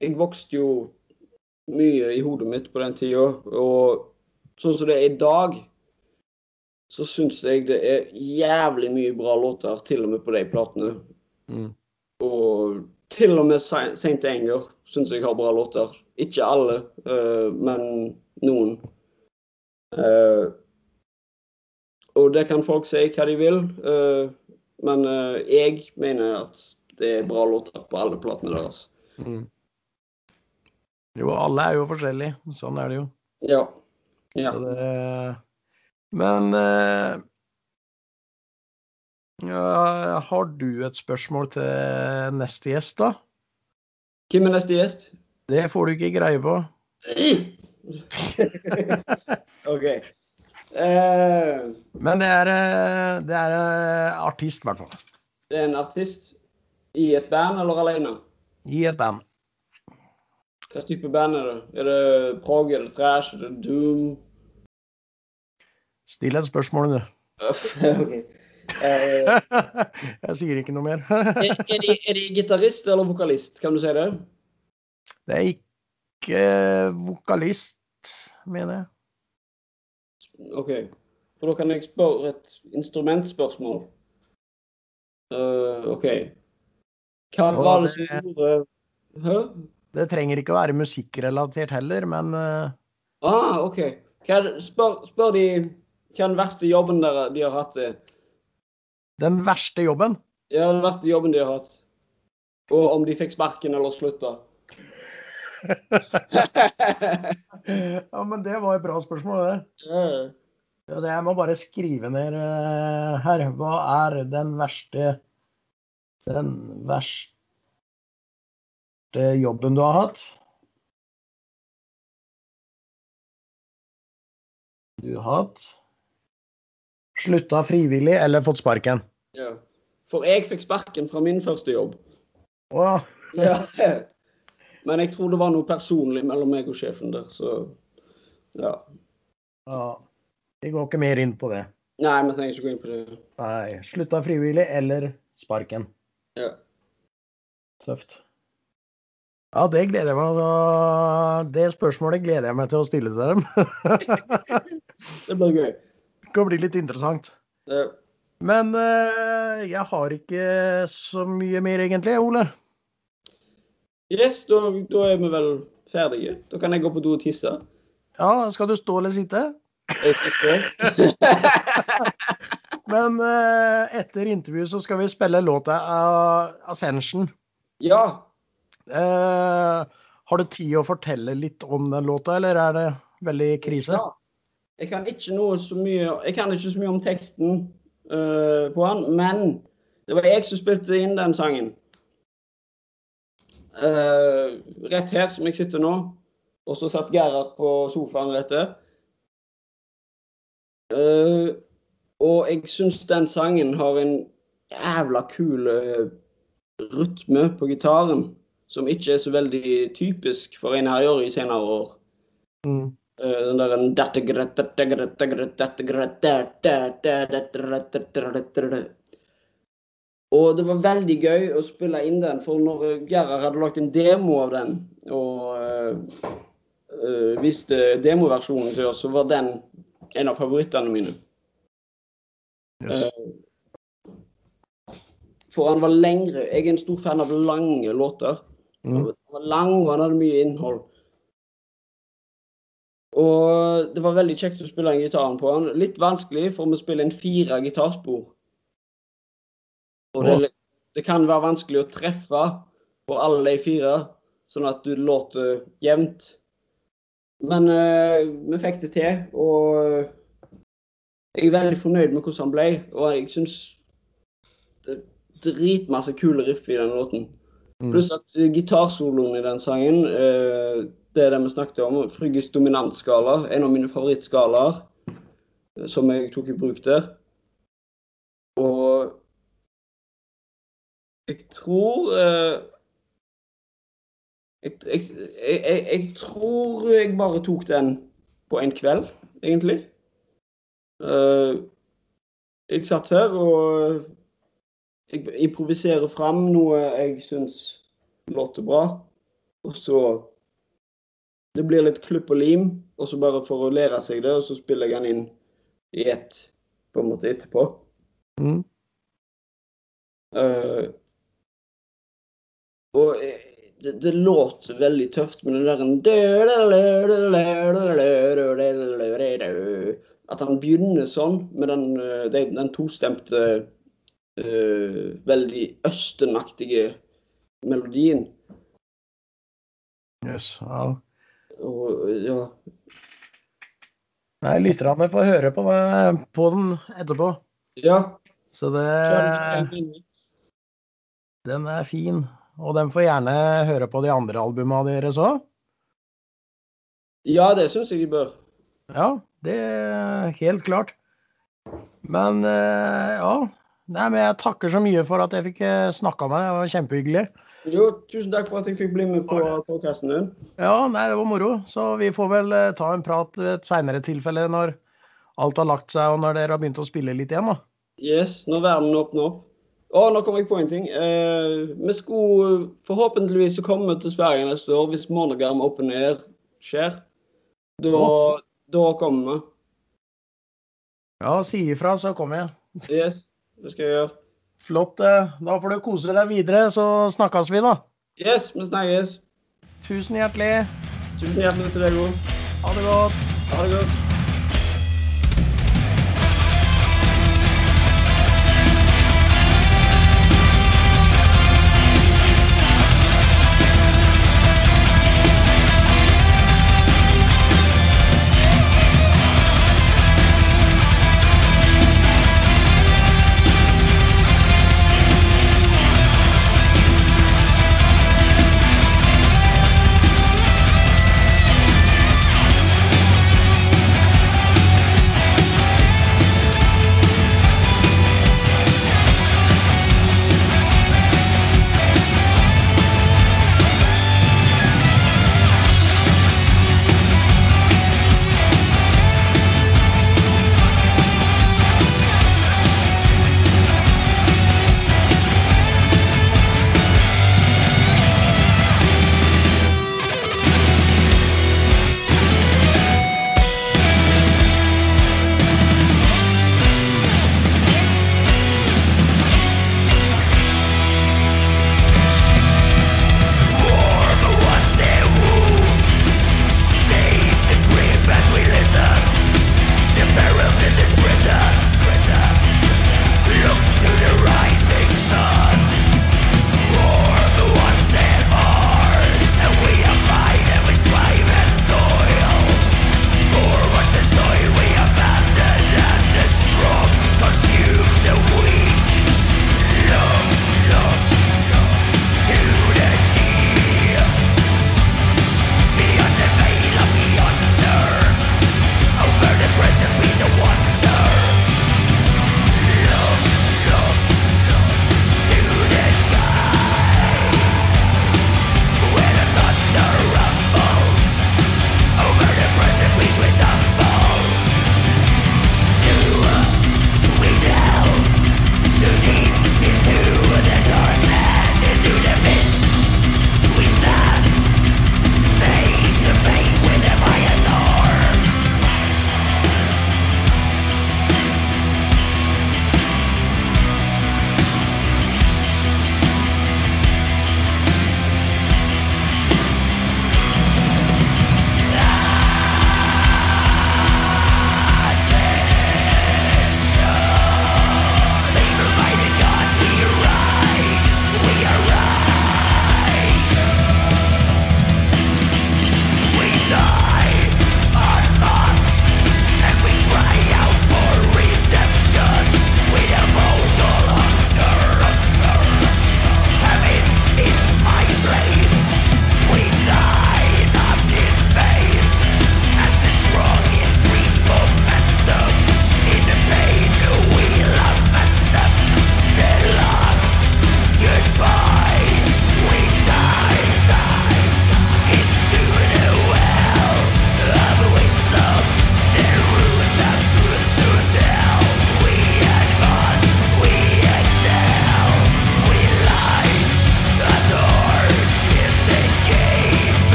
Jeg vokste jo mye i hodet mitt på den tida, og sånn som det er i dag, så syns jeg det er jævlig mye bra låter, til og med på de platene. Mm. Og til og med Saint Anger syns jeg har bra låter. Ikke alle, uh, men noen. Uh, og det kan folk si hva de vil, uh, men jeg mener at det er bra låter på alle platene deres. Mm. Jo, alle er jo forskjellige. Sånn er det jo. Ja. ja. Det... Men uh... ja, Har du et spørsmål til neste gjest, da? Hvem er neste gjest? Det får du ikke greie på. [laughs] OK. Uh... Men det er, eh, det er artist, i hvert fall. Det er en artist i et band eller alene? I et band. Hva type band er det? Er det prog, er det trash, er det doom? Still et spørsmål, du. [laughs] OK. Uh, [laughs] jeg sier ikke noe mer. [laughs] er, er, de, er de gitarist eller vokalist? Kan du si det? Det er ikke vokalist, mener jeg. OK. For da kan jeg spørre et instrumentspørsmål. Uh, OK. Hva var det som gjorde Hæ? Det trenger ikke å være musikkrelatert heller, men uh... Ah, OK. Hva, spør, spør, de hva den verste jobben der, de har hatt er? Den verste jobben? Ja, den verste jobben de har hatt. Og om de fikk sparken eller slutta. [laughs] ja, men det var et bra spørsmål, det. Ja. Jeg må bare skrive ned uh, her. Hva er den verste Den verste jobben du har hatt? Du har hatt Slutta frivillig eller fått sparken? Ja. For jeg fikk sparken fra min første jobb. Wow. [laughs] ja. Men jeg tror det var noe personlig mellom meg og sjefen der, så ja. ja. Vi går ikke mer inn på det. Nei, vi trenger ikke gå inn på det. Nei. Slutta frivillig eller sparken. Ja. Tøft. Ja, det gleder jeg meg Det spørsmålet gleder jeg meg til å stille til dem. [laughs] det blir gøy. Det kan bli litt interessant. Det. Men uh, jeg har ikke så mye mer, egentlig, Ole. Yes, da, da, er vi vel ferdige. Da kan jeg gå på do og tisse. Ja, skal du stå eller sitte? Jeg skal stå. [laughs] Men uh, etter intervjuet så skal vi spille låta av 'Ascension'. Ja. Uh, har du tid å fortelle litt om den låta, eller er det veldig krise? Ja. Jeg kan ikke noe så mye Jeg kan ikke så mye om teksten uh, på den, men det var jeg som spilte inn den sangen. Uh, rett her som jeg sitter nå. Og så satt Gerhard på sofaen rett der. Uh, og jeg syns den sangen har en jævla kul rytme på gitaren som ikke er så veldig typisk for en her gjør i senere år. Mm. Den der Og det var veldig gøy å spille inn den, for når Gerhard hadde lagt en demo av den og uh, viste demoversjonen til oss, så var den en av favorittene mine. Yes. Uh, for han var lengre. Jeg er en stor fan av lange låter. Mm. Han var lang, og han hadde mye innhold. Og det var veldig kjekt å spille en gitaren på han. Litt vanskelig, for vi spiller en fire gitarspor. Og det, det, kan være vanskelig å treffe på alle de fire, sånn at du låter jevnt. Men uh, vi fikk det til, og jeg er veldig fornøyd med hvordan han ble. Og jeg syns det er dritmasse kule riff i den låten. Mm. Pluss at gitarsoloen i den sangen uh, det er det vi snakket om. Frygges dominantskala, en av mine favorittskalaer som jeg tok i bruk der. Og jeg tror eh, Jeg, jeg, jeg, jeg, tror jeg bare tok den på en kveld, egentlig. Eh, jeg satt her og jeg improviserer fram noe jeg syns låter bra. Og så Det blir litt klupp og lim, og så bare for å lære seg det, og så spiller jeg den inn i ett på en måte etterpå. Mm. Uh, og eh, det, det låter veldig tøft med den der At han begynner sånn med den, eh, den, den tostemte, eh, veldig østenaktige melodien. Jøss. ja. Og ja Nei, lytterne får høre på, på den etterpå. Ja. Så det den er fin. Og de får gjerne høre på de andre albumene deres òg. Ja, det syns jeg de bør. Ja, det er helt klart. Men eh, ja. Nei, men jeg takker så mye for at jeg fikk snakka med deg. Det var kjempehyggelig. Jo, tusen takk for at jeg fikk bli med på podkasten din. Ja, nei, det var moro. Så vi får vel eh, ta en prat ved et seinere tilfelle når alt har lagt seg, og når dere har begynt å spille litt igjen, da. Yes, når verden åpner opp. Å, nå kom jeg på en ting. Eh, vi skulle forhåpentligvis komme til Sverige neste år hvis Monogram Open Air skjer. Da, oh. da kommer vi. Ja, si ifra, så kommer jeg. Yes, det skal jeg gjøre. Flott. eh. Da får du kose deg videre, så snakkes vi, da. Yes, vi snakkes. Tusen hjertelig. Tusen hjertelig til deg òg. Ha det godt. Ha det godt.